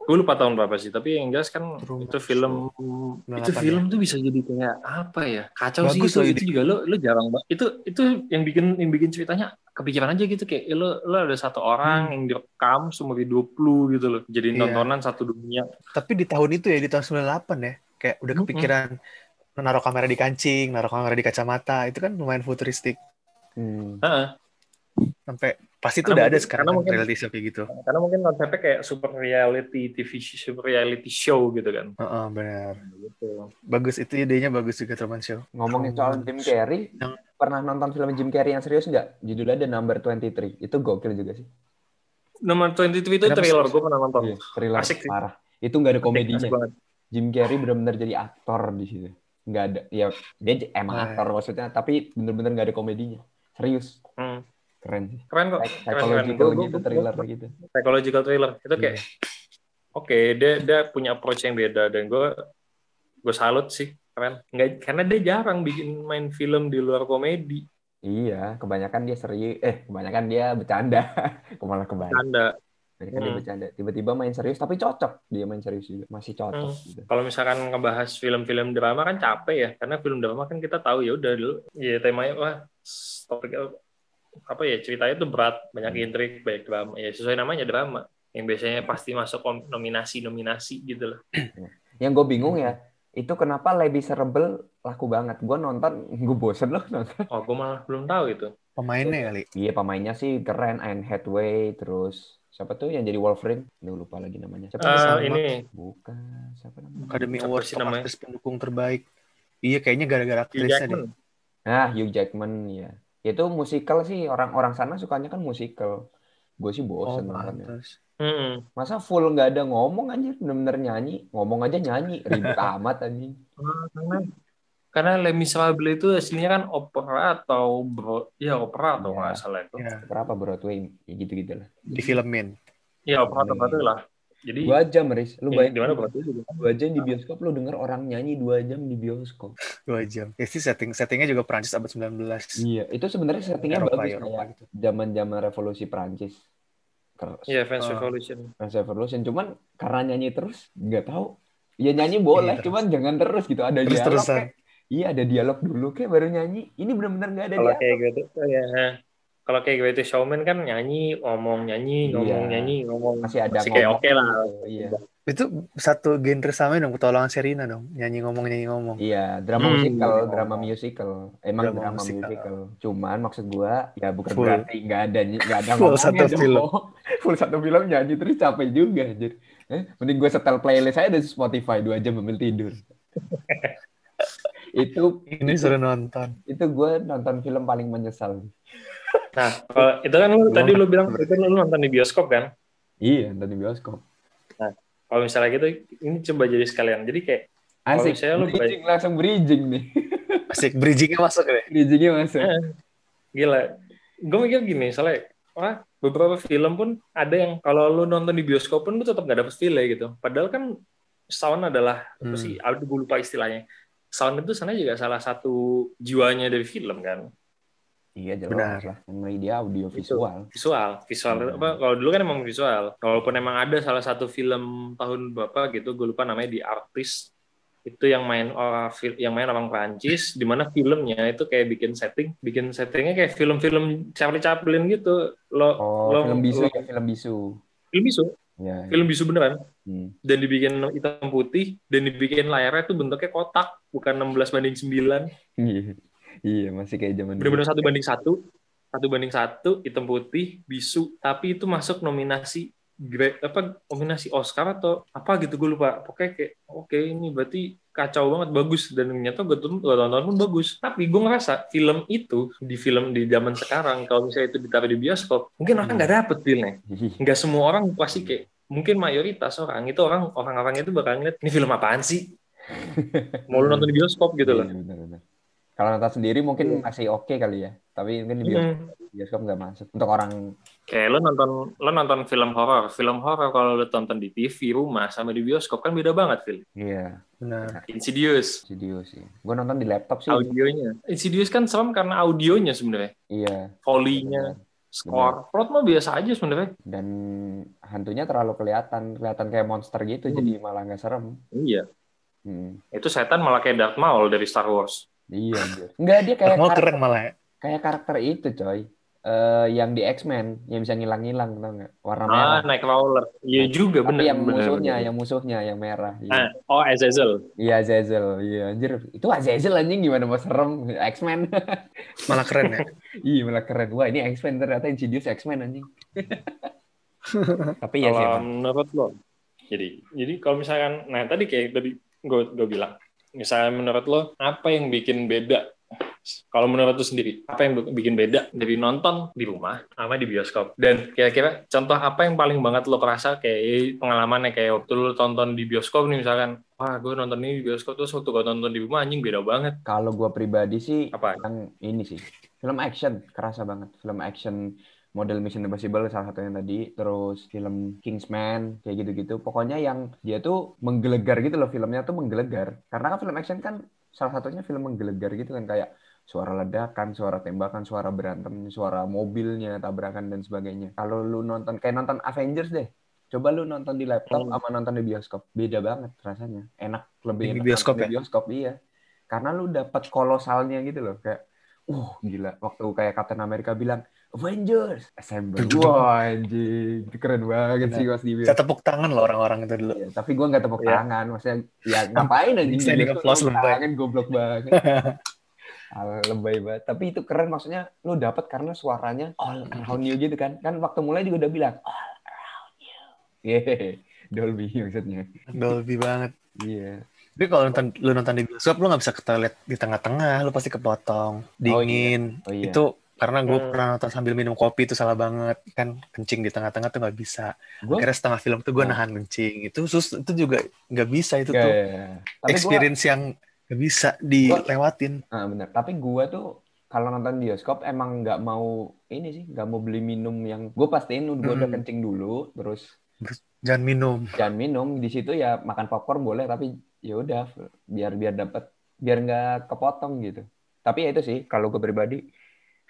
Gue lupa tahun berapa sih, tapi yang jelas kan Truman itu film itu 98 film tuh bisa jadi kayak apa ya? Kacau Bagus sih itu, itu juga lo lo jarang banget. Itu itu yang bikin yang bikin ceritanya kepikiran aja gitu kayak lo lo ada satu orang yang direkam seumur hidup lu gitu loh. Jadi Iya. tontonan satu dunia. Tapi di tahun itu ya, di tahun 98 ya, kayak udah kepikiran naruh kamera di kancing, naruh kamera di kacamata, itu kan lumayan futuristik. Hmm. Heeh. Sampai pasti itu udah ada sekarang karena mungkin- reality show kayak gitu. Karena mungkin konsepnya kayak super reality TV super reality show gitu kan. Heeh, benar. Gitu. Bagus itu idenya bagus juga Truman Show. ngomongin soal Jim Carrey Yang- pernah nonton film Jim Carrey yang serius nggak judulnya The Number 23 itu gokil juga sih Nomor 22 itu Kenapa trailer, gue pernah nonton. Iya, thriller Asik sih. parah itu nggak ada komedinya. Jim Carrey benar-benar jadi aktor di situ. Nggak ada, ya dia emang iya. aktor maksudnya, tapi benar-benar nggak ada komedinya. Serius, Hmm. keren sih. Keren kok. Psy- Keren, keren. Psychological gitu, thriller gitu. Psychological thriller. Itu kayak, Iya. oke, dia dia punya approach yang beda dan gue gue salut sih. Keren. Nggak, karena dia jarang bikin main film di luar komedi. Iya, kebanyakan dia serius, eh kebanyakan dia bercanda, malah kebalik. Anda Kebanyakan dia Hmm. bercanda. Tiba-tiba main serius, tapi cocok dia main serius juga, masih cocok. Hmm. Gitu. kalau misalkan ngebahas film-film drama kan capek ya, karena film drama kan kita tahu ya udah dulu, ya temanya wah topik apa ya ceritanya tuh berat, banyak Hmm. intrik, banyak drama. Ya sesuai namanya drama. Yang biasanya pasti masuk kom- nominasi-nominasi gitu loh. Yang gue bingung ya, itu kenapa Lady Rebel laku banget. Gue nonton, gue bosen loh nonton. Oh, gue malah belum tahu itu. Pemainnya kali. Iya pemainnya sih keren, Anne Hathaway, terus siapa tuh yang jadi Wolverine? Duh, lupa lagi namanya. Siapa? Sama. ini Bukan, siapa namanya? Academy Apa Award sih untuk namanya? aktris pendukung terbaik. Iya, kayaknya gara-gara aktrisnya deh. Nah, Hugh Jackman ya. Itu musikal sih orang-orang sana sukanya kan musikal. Gue sih Oh, bosen nontonnya. pantas. Hmm. Masa full nggak ada ngomong anjir, bener-bener nyanyi. Ngomong aja nyanyi, ribet amat anjing. Karena Les Miserables itu aslinya kan opera atau bro, ya opera atau Iya. nggak salah itu. Ya, Berapa Broadway? Ya gitu-gitu lah. difilmin. Ya opera atau apa lah. Jadi Dua jam, Riz. Lu ya, bayangin. di mana Broadway juga. Dua jam di bioskop, lu denger orang nyanyi dua jam di bioskop. Dua jam. Ya sih setting settingnya juga Prancis abad 19. Iya, itu sebenarnya settingnya Eropa, bagus Eropa kayak gitu. zaman-zaman revolusi Prancis. Iya, Fans Ah. Revolution. Fast Revolution. Cuman karena nyanyi terus, nggak tahu. Ya nyanyi boleh, Iya, terus. cuman jangan terus gitu. Ada dialog Terus-terusan. kayak, iya ada dialog dulu kayak baru nyanyi. Ini benar-benar nggak ada Kalau dialog. kayak gitu, ya. Kalau kayak gitu showman kan nyanyi, ngomong nyanyi, ngomong Iya. nyanyi, ngomong Masih ada Masih kayak ngomong oke lah. gitu, Iya. Itu satu genre sama dong, petualangan Serina dong. Nyanyi ngomong nyanyi ngomong. Iya, drama Hmm. musikal, drama musical. Emang Drama drama, musikal. musical. Cuman maksud gua ya bukan Full. berarti nggak ada nggak ada Full satu dong. film. Full satu film nyanyi terus capek juga anjir. Eh, mending gue setel playlist saya di Spotify dua jam sambil tidur. itu Ini suruh nonton. itu gue nonton film paling menyesal. Nah, itu kan lu tadi lu bilang itu lu nonton di bioskop kan? Iya, nonton di bioskop. Kalau misalnya gitu, ini coba jadi sekalian. Jadi kayak Kalau Asik, misalnya lu bridging langsung bridging nih. Asik bridgingnya masuk deh. Bridgingnya masuk. Eh. gila. Gue mikir gini, soalnya wah, beberapa film pun ada yang kalau lu nonton di bioskop pun lu tetap gak dapet feel gitu. Padahal kan sound adalah apa Hmm. sih? Aduh, gue lupa istilahnya. Sound itu sana juga salah satu jiwanya dari film kan. Iya jelas Benar. lah. Namanya dia audio visual. Visual, visual Hmm. apa? Kalau dulu kan emang visual. Walaupun emang ada salah satu film tahun berapa gitu, gue lupa namanya The Artist. Itu yang main orang yang main orang Prancis, di mana filmnya itu kayak bikin setting, bikin settingnya kayak film-film Charlie Chaplin gitu. Lo, Oh, lo- film bisu lo- ya, film bisu. film bisu, Ya. film bisu beneran. Hmm. Dan dibikin hitam putih, dan dibikin layarnya tuh bentuknya kotak, bukan 16 banding 9. Iya. Iya, masih kayak zaman dulu. Bener-bener satu banding satu, satu banding satu, hitam putih, bisu. Tapi itu masuk nominasi apa nominasi Oscar atau apa gitu gue lupa. Pokoknya kayak oke ini berarti kacau banget bagus dan ternyata gue tonton, pun bagus. Tapi gue ngerasa film itu di film di zaman sekarang kalau misalnya itu ditaruh di bioskop mungkin orang nggak dapet feelnya. Ih, Nggak semua orang pasti kayak mungkin mayoritas orang itu orang orang-orang itu bakal ngeliat ini film apaan sih? Mau lu nonton di bioskop gitu loh. Iya, benar-benar. Kalau nonton sendiri mungkin masih oke kali ya. Tapi mungkin di bioskop, Hmm. bioskop nggak masuk. Untuk orang Kayak lo nonton lo nonton film horor, film horor kalau lo tonton di TV rumah sama di bioskop kan beda banget film. iya, Benar. Insidious studio sih. Gue nonton di laptop sih. audionya. Insidious kan serem karena audionya sebenarnya, Iya. foley-nya, score. Plot mah biasa aja sebenarnya. Dan hantunya terlalu kelihatan, kelihatan kayak monster gitu, Hmm. jadi malah nggak serem. Iya. Hmm. Itu setan malah kayak Darth Maul dari Star Wars. Iya, anjir. Enggak dia kayak Mau karakter, keren malah ya. kayak karakter itu, coy. Eh, yang di X-Men yang bisa ngilang-ngilang tau nggak? Warna Ah, merah. Nightcrawler. Iya juga Tapi bener. yang bener, musuhnya, bener. yang musuhnya yang merah. Iya. Ah, oh Azazel. Iya Azazel, iya anjir. Itu Azazel anjing gimana mau serem X-Men. Malah keren ya. iya malah keren. Wah, ini X-Men ternyata Insidious X-Men anjing. Tapi ya sih Kalau menurut lo, jadi jadi kalau misalkan, nah tadi kayak tadi gue gue bilang, misalnya menurut lo apa yang bikin beda? Kalau menurut lo sendiri, apa yang bikin beda dari nonton di rumah sama di bioskop? Dan kira-kira contoh apa yang paling banget lo kerasa kayak pengalamannya kayak waktu lo tonton di bioskop nih misalkan, wah gue nonton ini di bioskop terus waktu gue nonton di rumah anjing beda banget. Kalau gua pribadi sih Apa? yang ini sih. Film action kerasa banget. Film action model Mission Impossible salah satunya tadi, terus film Kingsman kayak gitu-gitu. Pokoknya yang dia tuh menggelegar gitu loh filmnya tuh menggelegar. Karena kan film action kan salah satunya film menggelegar gitu kan kayak suara ledakan, suara tembakan, suara berantem, suara mobilnya, tabrakan dan sebagainya. Kalau lu nonton kayak nonton Avengers deh. Coba lu nonton di laptop Hmm. sama nonton di bioskop. Beda banget rasanya. Enak lebih Di enak bioskop nonton di ya? bioskop iya. Karena lu dapat kolosalnya gitu loh kayak uh gila waktu kayak Captain America bilang Avengers Assemble. Wah anjing, itu keren banget sih pas di Saya tepuk tangan loh orang-orang itu dulu. Iya, tapi gue nggak tepuk Iya. tangan, maksudnya ya ngapain anjing Standing di applause tepuk lebay. tangan goblok banget. Al lebay banget. Tapi itu keren maksudnya lu dapat karena suaranya all around you gitu kan. Kan waktu mulai juga udah bilang all around you. Yeay, Dolby maksudnya. Dolby banget. Iya. Tapi kalau nonton lu nonton di bioskop lu nggak bisa kita lihat di tengah-tengah, lu pasti kepotong, dingin. Oh iya. Itu karena gue Hmm. pernah nonton sambil minum kopi itu salah banget kan kencing di tengah-tengah tuh nggak bisa Gue akhirnya setengah film tuh gue Nah. nahan kencing itu sus itu juga nggak bisa itu Gak, tuh Tapi gua, experience yang nggak bisa dilewatin ah, bener. Tapi gua tuh kalau nonton bioskop emang nggak mau ini sih, nggak mau beli minum yang gue pastiin gue udah Mm-mm. kencing dulu, terus jangan minum jangan minum di situ ya makan popcorn boleh tapi ya udah biar biar dapat biar nggak kepotong gitu. Tapi ya itu sih kalau gue pribadi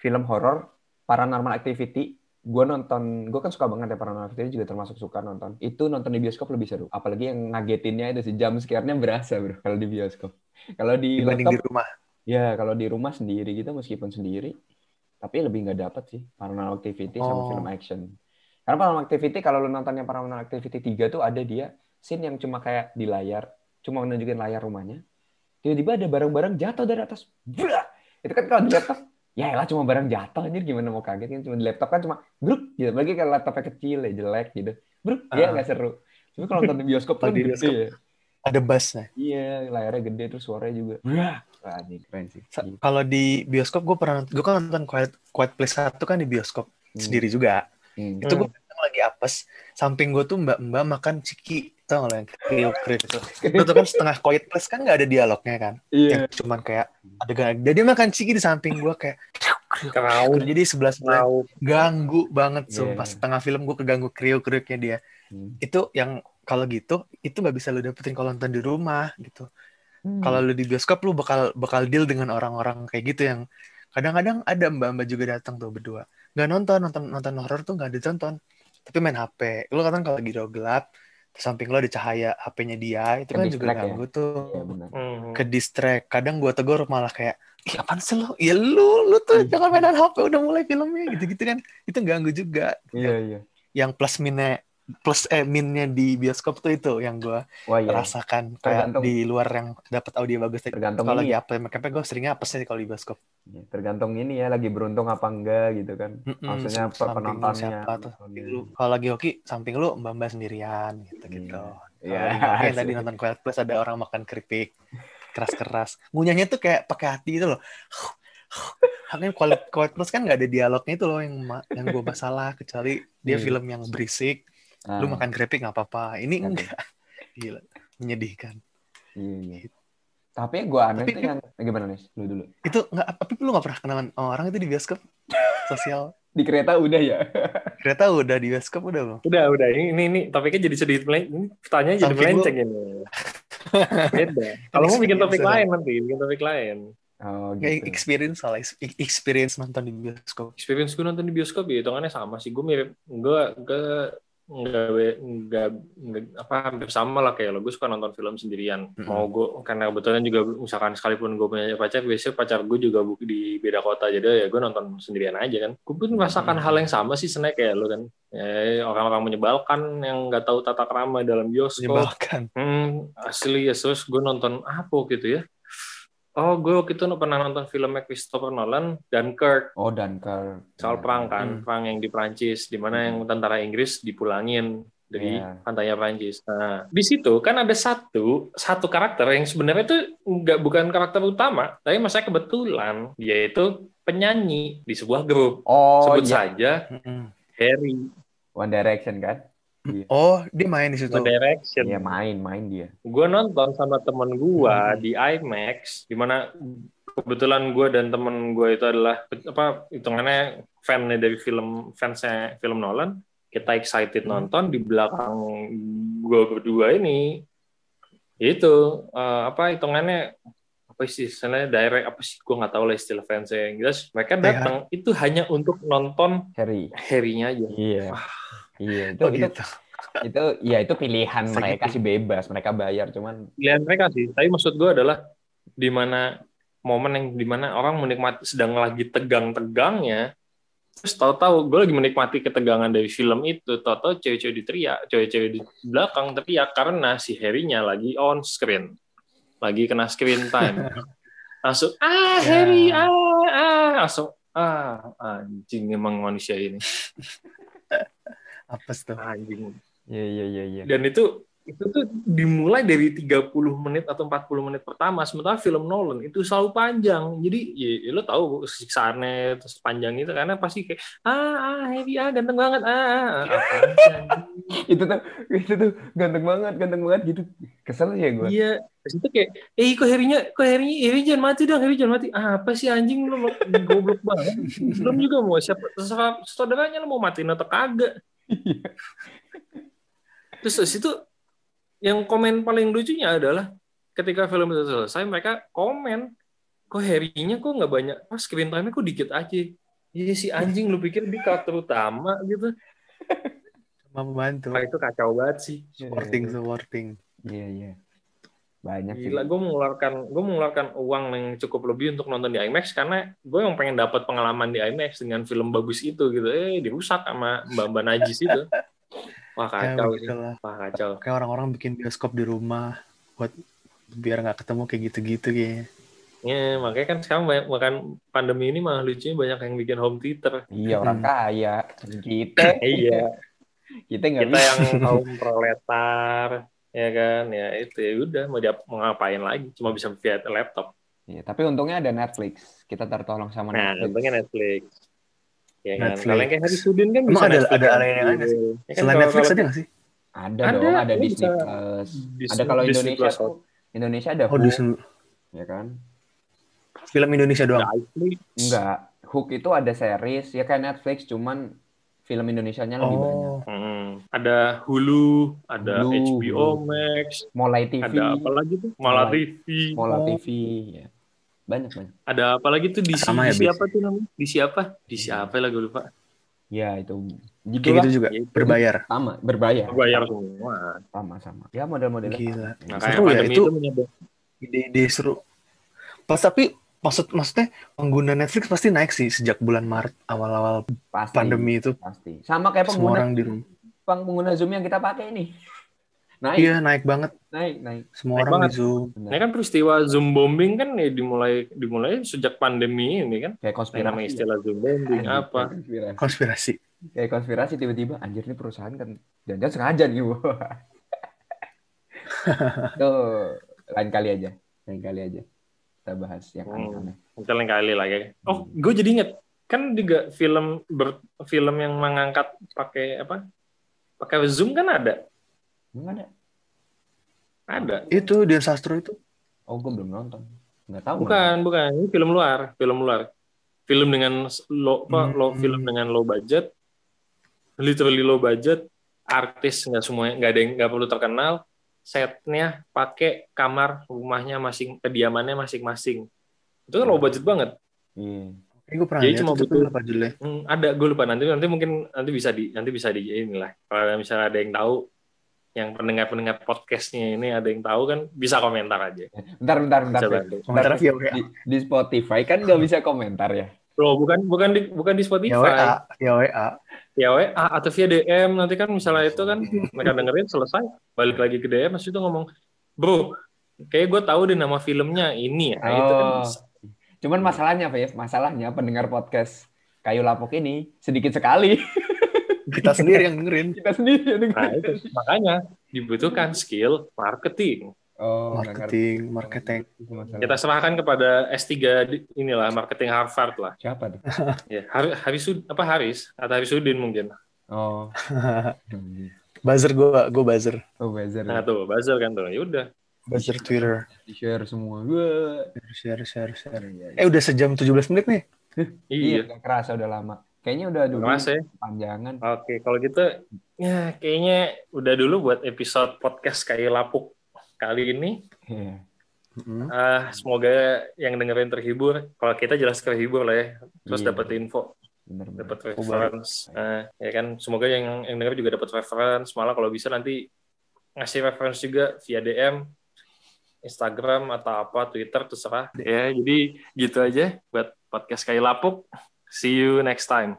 film horor paranormal activity gue nonton gue kan suka banget ya paranormal activity juga termasuk suka nonton itu nonton di bioskop lebih seru apalagi yang ngagetinnya itu sih jam scare-nya berasa bro kalau di bioskop kalau di dibanding di laptop rumah Ya, kalau di rumah sendiri gitu meskipun sendiri, tapi lebih nggak dapet sih Paranormal Activity sama Oh. film action. Karena Paranormal Activity kalau lu nonton yang Paranormal Activity 3 tuh ada dia scene yang cuma kayak di layar, cuma menunjukin layar rumahnya. Tiba-tiba ada barang-barang jatuh dari atas. Blah! Itu kan kalau di laptop, ya elah cuma barang jatuh anjir gimana mau kaget kan cuma di laptop kan cuma bruk gitu. Lagi kalau laptopnya kecil ya jelek gitu. Bruk, ya Ah. nggak seru. Tapi kalau nonton di bioskop kan di gede bioskop. ya. ada bassnya Iya, layarnya gede terus suaranya juga. Wah, ini keren sih. Sa- kalau di bioskop gue pernah gue kan nonton Quiet Quiet Place satu kan di bioskop Hmm. sendiri juga Hmm. itu gue lagi apes. Samping gue tuh mbak mbak makan ciki. Tau gak lo yang kriuk kriuk itu? Itu tuh kan setengah Quiet Place kan nggak ada dialognya kan? Iya. yang cuman kayak adegan dia dia makan ciki di samping gue kayak Kerau, jadi sebelah sebelah kerau. ganggu banget sumpah. Iya. setengah film gue keganggu kriuk kriuknya dia. Hmm. itu yang kalau gitu itu nggak bisa lu dapetin kalau nonton di rumah gitu. Hmm. kalau lu di bioskop lu bakal bakal deal dengan orang-orang kayak gitu yang kadang-kadang ada mbak-mbak juga datang tuh berdua. Nggak nonton nonton nonton horor tuh nggak ditonton tapi main HP lu kadang kalau lagi udah gelap terus samping lu ada cahaya HP-nya dia itu kan juga ya? ganggu tuh Iya benar. Hmm. ke distract kadang gua tegur malah kayak Ih, apaan sih lu? Ya lu, lu tuh jangan mainan HP udah mulai filmnya gitu-gitu kan. Itu ganggu juga. Iya iya. Yang plus minnya plus eh minnya di bioskop tuh itu yang gua Wah iya. rasakan kayak Tergantung- di luar yang dapat audio bagus. Tergantung kalau lagi apa makanya gue seringnya apa sih kalau di bioskop. Iya, Tergantung ini ya lagi beruntung apa enggak gitu kan. Mm-mm, Maksudnya samping lu penontonnya. siapa tuh lu. Kalau lagi hoki samping lu mbak mbak sendirian gitu gitu Iya. lagi hoki yang tadi nonton Quiet Place ada orang makan keripik keras keras ngunyahnya tuh kayak pakai hati itu loh. Haknya Quiet, Quiet Place kan nggak ada dialognya itu loh yang yang gue masalah kecuali dia Iya. film yang berisik Ah, lu makan keripik nggak apa-apa ini Oke. enggak gila menyedihkan Iya iya. Tapi gue aneh Tapi tuh kan- yang eh, gimana nih? Lu dulu. itu nggak tapi lu nggak pernah kenalan orang itu di bioskop sosial Di kereta udah ya. kereta udah di bioskop udah belum Udah, udah. Ini, ini, ini topiknya jadi sedikit melenceng. Ini pertanyaannya jadi melenceng ini. Beda. Kalau mau bikin topik lain nanti, bikin topik lain. Oh Nggak, gitu. experience soal experience nonton di bioskop Experience gue nonton di bioskop ya hitungannya sama sih. Gue mirip, gue gue nggak nggak apa hampir sama lah kayak lo. Gue suka nonton film sendirian. Mm-mm. Mau gue karena kebetulan juga misalkan sekalipun gue punya pacar, biasanya pacar gue juga di beda kota jadi ya gue nonton sendirian aja kan. Gue pun merasakan Mm-mm. hal yang sama sih sebenarnya kayak lo kan. Ya, orang-orang menyebalkan yang nggak tahu tata krama dalam bioskop. menyebalkan Hmm, asli ya terus gue nonton apa gitu ya? Oh, gue waktu itu pernah nonton filmnya Christopher Nolan, Dunkirk, Oh Dunkirk. soal perang kan, Hmm. perang yang di Prancis, di mana yang tentara Inggris dipulangin dari Iya. pantainya Prancis. Nah, di situ kan ada satu satu karakter yang sebenarnya itu nggak bukan karakter utama, tapi masa kebetulan dia itu penyanyi di sebuah grup. Oh Sebut iya. saja Mm-mm. Harry One Direction kan? Oh dia main di situ One Direction. Iya main main dia. gue nonton sama temen gue Hmm. di IMAX di mana kebetulan gue dan temen gue itu adalah apa hitungannya fan dari film fansnya film Nolan kita excited Hmm. nonton di belakang gue berdua ini itu eh, apa hitungannya apa sih istilahnya direct apa sih gue nggak tahu lah istilah fansnya yang jelas mereka Iya. datang itu hanya untuk nonton Harry. Harry-nya aja Iya. Iya itu oh itu gitu itu ya itu pilihan mereka sih bebas mereka bayar cuman pilihan mereka sih. Tapi maksud gue adalah di mana momen yang di mana orang menikmati sedang lagi tegang-tegangnya, terus tahu-tahu gue lagi menikmati ketegangan dari film itu, tahu-tahu cewek-cewek diteriak, cewek-cewek di belakang teriak karena si Harry-nya lagi on screen, lagi kena screen time, langsung ah Ya. Harry ah ah. Langsung ah anjing emang manusia ini. Apa tuh. Anjing. Iya iya iya iya. dan itu itu tuh dimulai dari 30 menit atau 40 menit pertama sementara film Nolan itu selalu panjang. Jadi ya, ya lo tahu siksaannya terus panjang itu karena pasti kayak ah, ah heavy ah ganteng banget ah, ah, ah. Anjing? itu tuh itu tuh ganteng banget ganteng banget gitu. Kesel ya gue iya. Terus itu kayak eh kok Harry-nya kok Harry Harry jangan mati dong Harry jangan mati. Ah, apa sih anjing lo lo- goblok banget. Belum juga mau siapa saudaranya lo mau matiin atau kagak. Terus dari situ yang komen paling lucunya adalah ketika film itu selesai mereka komen kok Harry-nya kok nggak banyak pas screen time-nya kok dikit aja Iya si anjing lu pikir dia karakter utama gitu. Sama membantu. Wah itu kacau banget sih. Supporting, supporting. iya iya banyak sih Gila, gue mengeluarkan gue mengeluarkan uang yang cukup lebih untuk nonton di IMAX karena gue yang pengen dapat pengalaman di IMAX dengan film bagus itu gitu. Eh dirusak sama Mbak Mbak Najis itu. Wah Ya, kacau sih. begitulah. Wah kacau. Kayak orang-orang bikin bioskop di rumah buat biar nggak ketemu kayak gitu-gitu kayaknya. Ya, makanya kan sekarang banyak bahkan pandemi ini malah lucunya banyak yang bikin home theater. iya orang Hmm. kaya kita iya, kita nggak kita yang kaum proletar ya kan ya itu ya udah mau dia mau ngapain lagi cuma bisa via laptop Iya, tapi untungnya ada Netflix kita tertolong sama nah Netflix untungnya Netflix ya kan Netflix. kalau yang kayak Hari Sudin kan Emang bisa ada- Netflix ada kan? lain yang ada sih? Ya kan, Selain kalau- Netflix kalau ada nggak sih? ada, Ada, dong ada Disney Plus Disney- ada kalau Disney Indonesia Plus, tuh Indonesia ada Oh, Hook Disney. ya kan Film Indonesia doang. enggak Hook itu ada series ya kayak Netflix cuman film Indonesianya lebih banyak Oh, Hmm, ada Hulu, ada Hulu, HBO Max, Mulai TV ada apa lagi tuh? Malah Mulai. TV. Mola Oh. TV ya banyak banyak Ada apa lagi tuh di, Sama di ya, siapa tuh namanya? Di siapa? Di siapa lah gue lupa. ya itu kayak gitu gitu juga. Ya, itu. Berbayar. sama berbayar Bayar semua. sama sama ya model-modelnya Gila. Nah, Seru ya, itu- Ide-ide seru. Pas tapi maksud maksudnya pengguna Netflix pasti naik sih sejak bulan Maret awal-awal pasti pandemi itu. pasti sama kayak Semua pengguna orang di rumah. peng- pengguna Zoom yang kita pakai ini naik Iya, naik banget. naik naik Semua Naik orang banget. di Zoom. Ini kan peristiwa Zoom bombing kan ya dimulai dimulai sejak pandemi ini kan. kayak konspirasi namanya istilah Zoom bombing Anjir, apa? konspirasi. Konspirasi. kayak konspirasi tiba-tiba anjir ini perusahaan kan jangan-jangan sengaja nih Bu. tuh lain kali aja lain kali aja kita bahas yang Hmm. aneh-aneh lain kali lagi. Oh, gue jadi inget kan juga film ber, film yang mengangkat pakai apa? Pakai Zoom kan ada. Emang ada Ada. Itu Dian Sastro itu. oh gue belum nonton nggak tahu Bukan, bukan. Ini film luar, film luar. Film dengan low, apa, Hmm. low film dengan low budget, literally low budget. Artis nggak semuanya, nggak ada yang nggak perlu terkenal. Setnya pakai kamar rumahnya masing, kediamannya masing-masing. Itu kan low budget banget. Ini gue pernah Jadi cuma butuh- apa judulnya? Hmm, ada, gue lupa nanti nanti mungkin nanti bisa di nanti bisa di inilah. Kalau misalnya ada yang tahu, yang pendengar-pendengar podcastnya ini ada yang tahu kan bisa komentar aja. bentar bentar bentar. Komentar via WA. di, di Spotify kan nggak bisa komentar ya Loh, bukan bukan di bukan di Spotify. Ya WA, ya WA. ya WA atau via DM nanti kan misalnya itu kan mereka dengerin selesai balik lagi ke DM masih itu ngomong bro kayak gue tahu deh nama filmnya ini ya Nah, itu kan Oh. bisa. cuman masalahnya Fev masalahnya pendengar podcast kayu lapuk ini sedikit sekali Kita sendiri yang dengerin. kita sendiri yang nah dengerin. itu makanya dibutuhkan skill marketing oh. Marketing, marketing. Kita serahkan kepada S3 di- inilah marketing Harvard lah siapa tuh ya Har- Haris apa Haris atau Harisudin mungkin oh buzzer gue, gue buzzer. oh buzzer nah tuh buzzer kan tuh ya udah Buzzer Twitter. di share semua Wah. Share, share, share. Iya, Eh udah sejam 17 menit nih. iya iya kerasa udah lama kayaknya udah dulu Mas ya panjangan Oke, kalau gitu ya kayaknya udah dulu buat episode podcast kayu lapuk kali ini. Iya. Mm-mm. Ah, semoga yang dengerin terhibur. Kalau kita jelas terhibur lah ya. Terus Iya. dapat info, dapat reference. Ah, ya kan, semoga yang yang denger juga dapat reference. Malah kalau bisa nanti ngasih reference juga via DM, Instagram atau apa, Twitter terserah. Ya, jadi gitu aja buat podcast kayu lapuk. See you next time.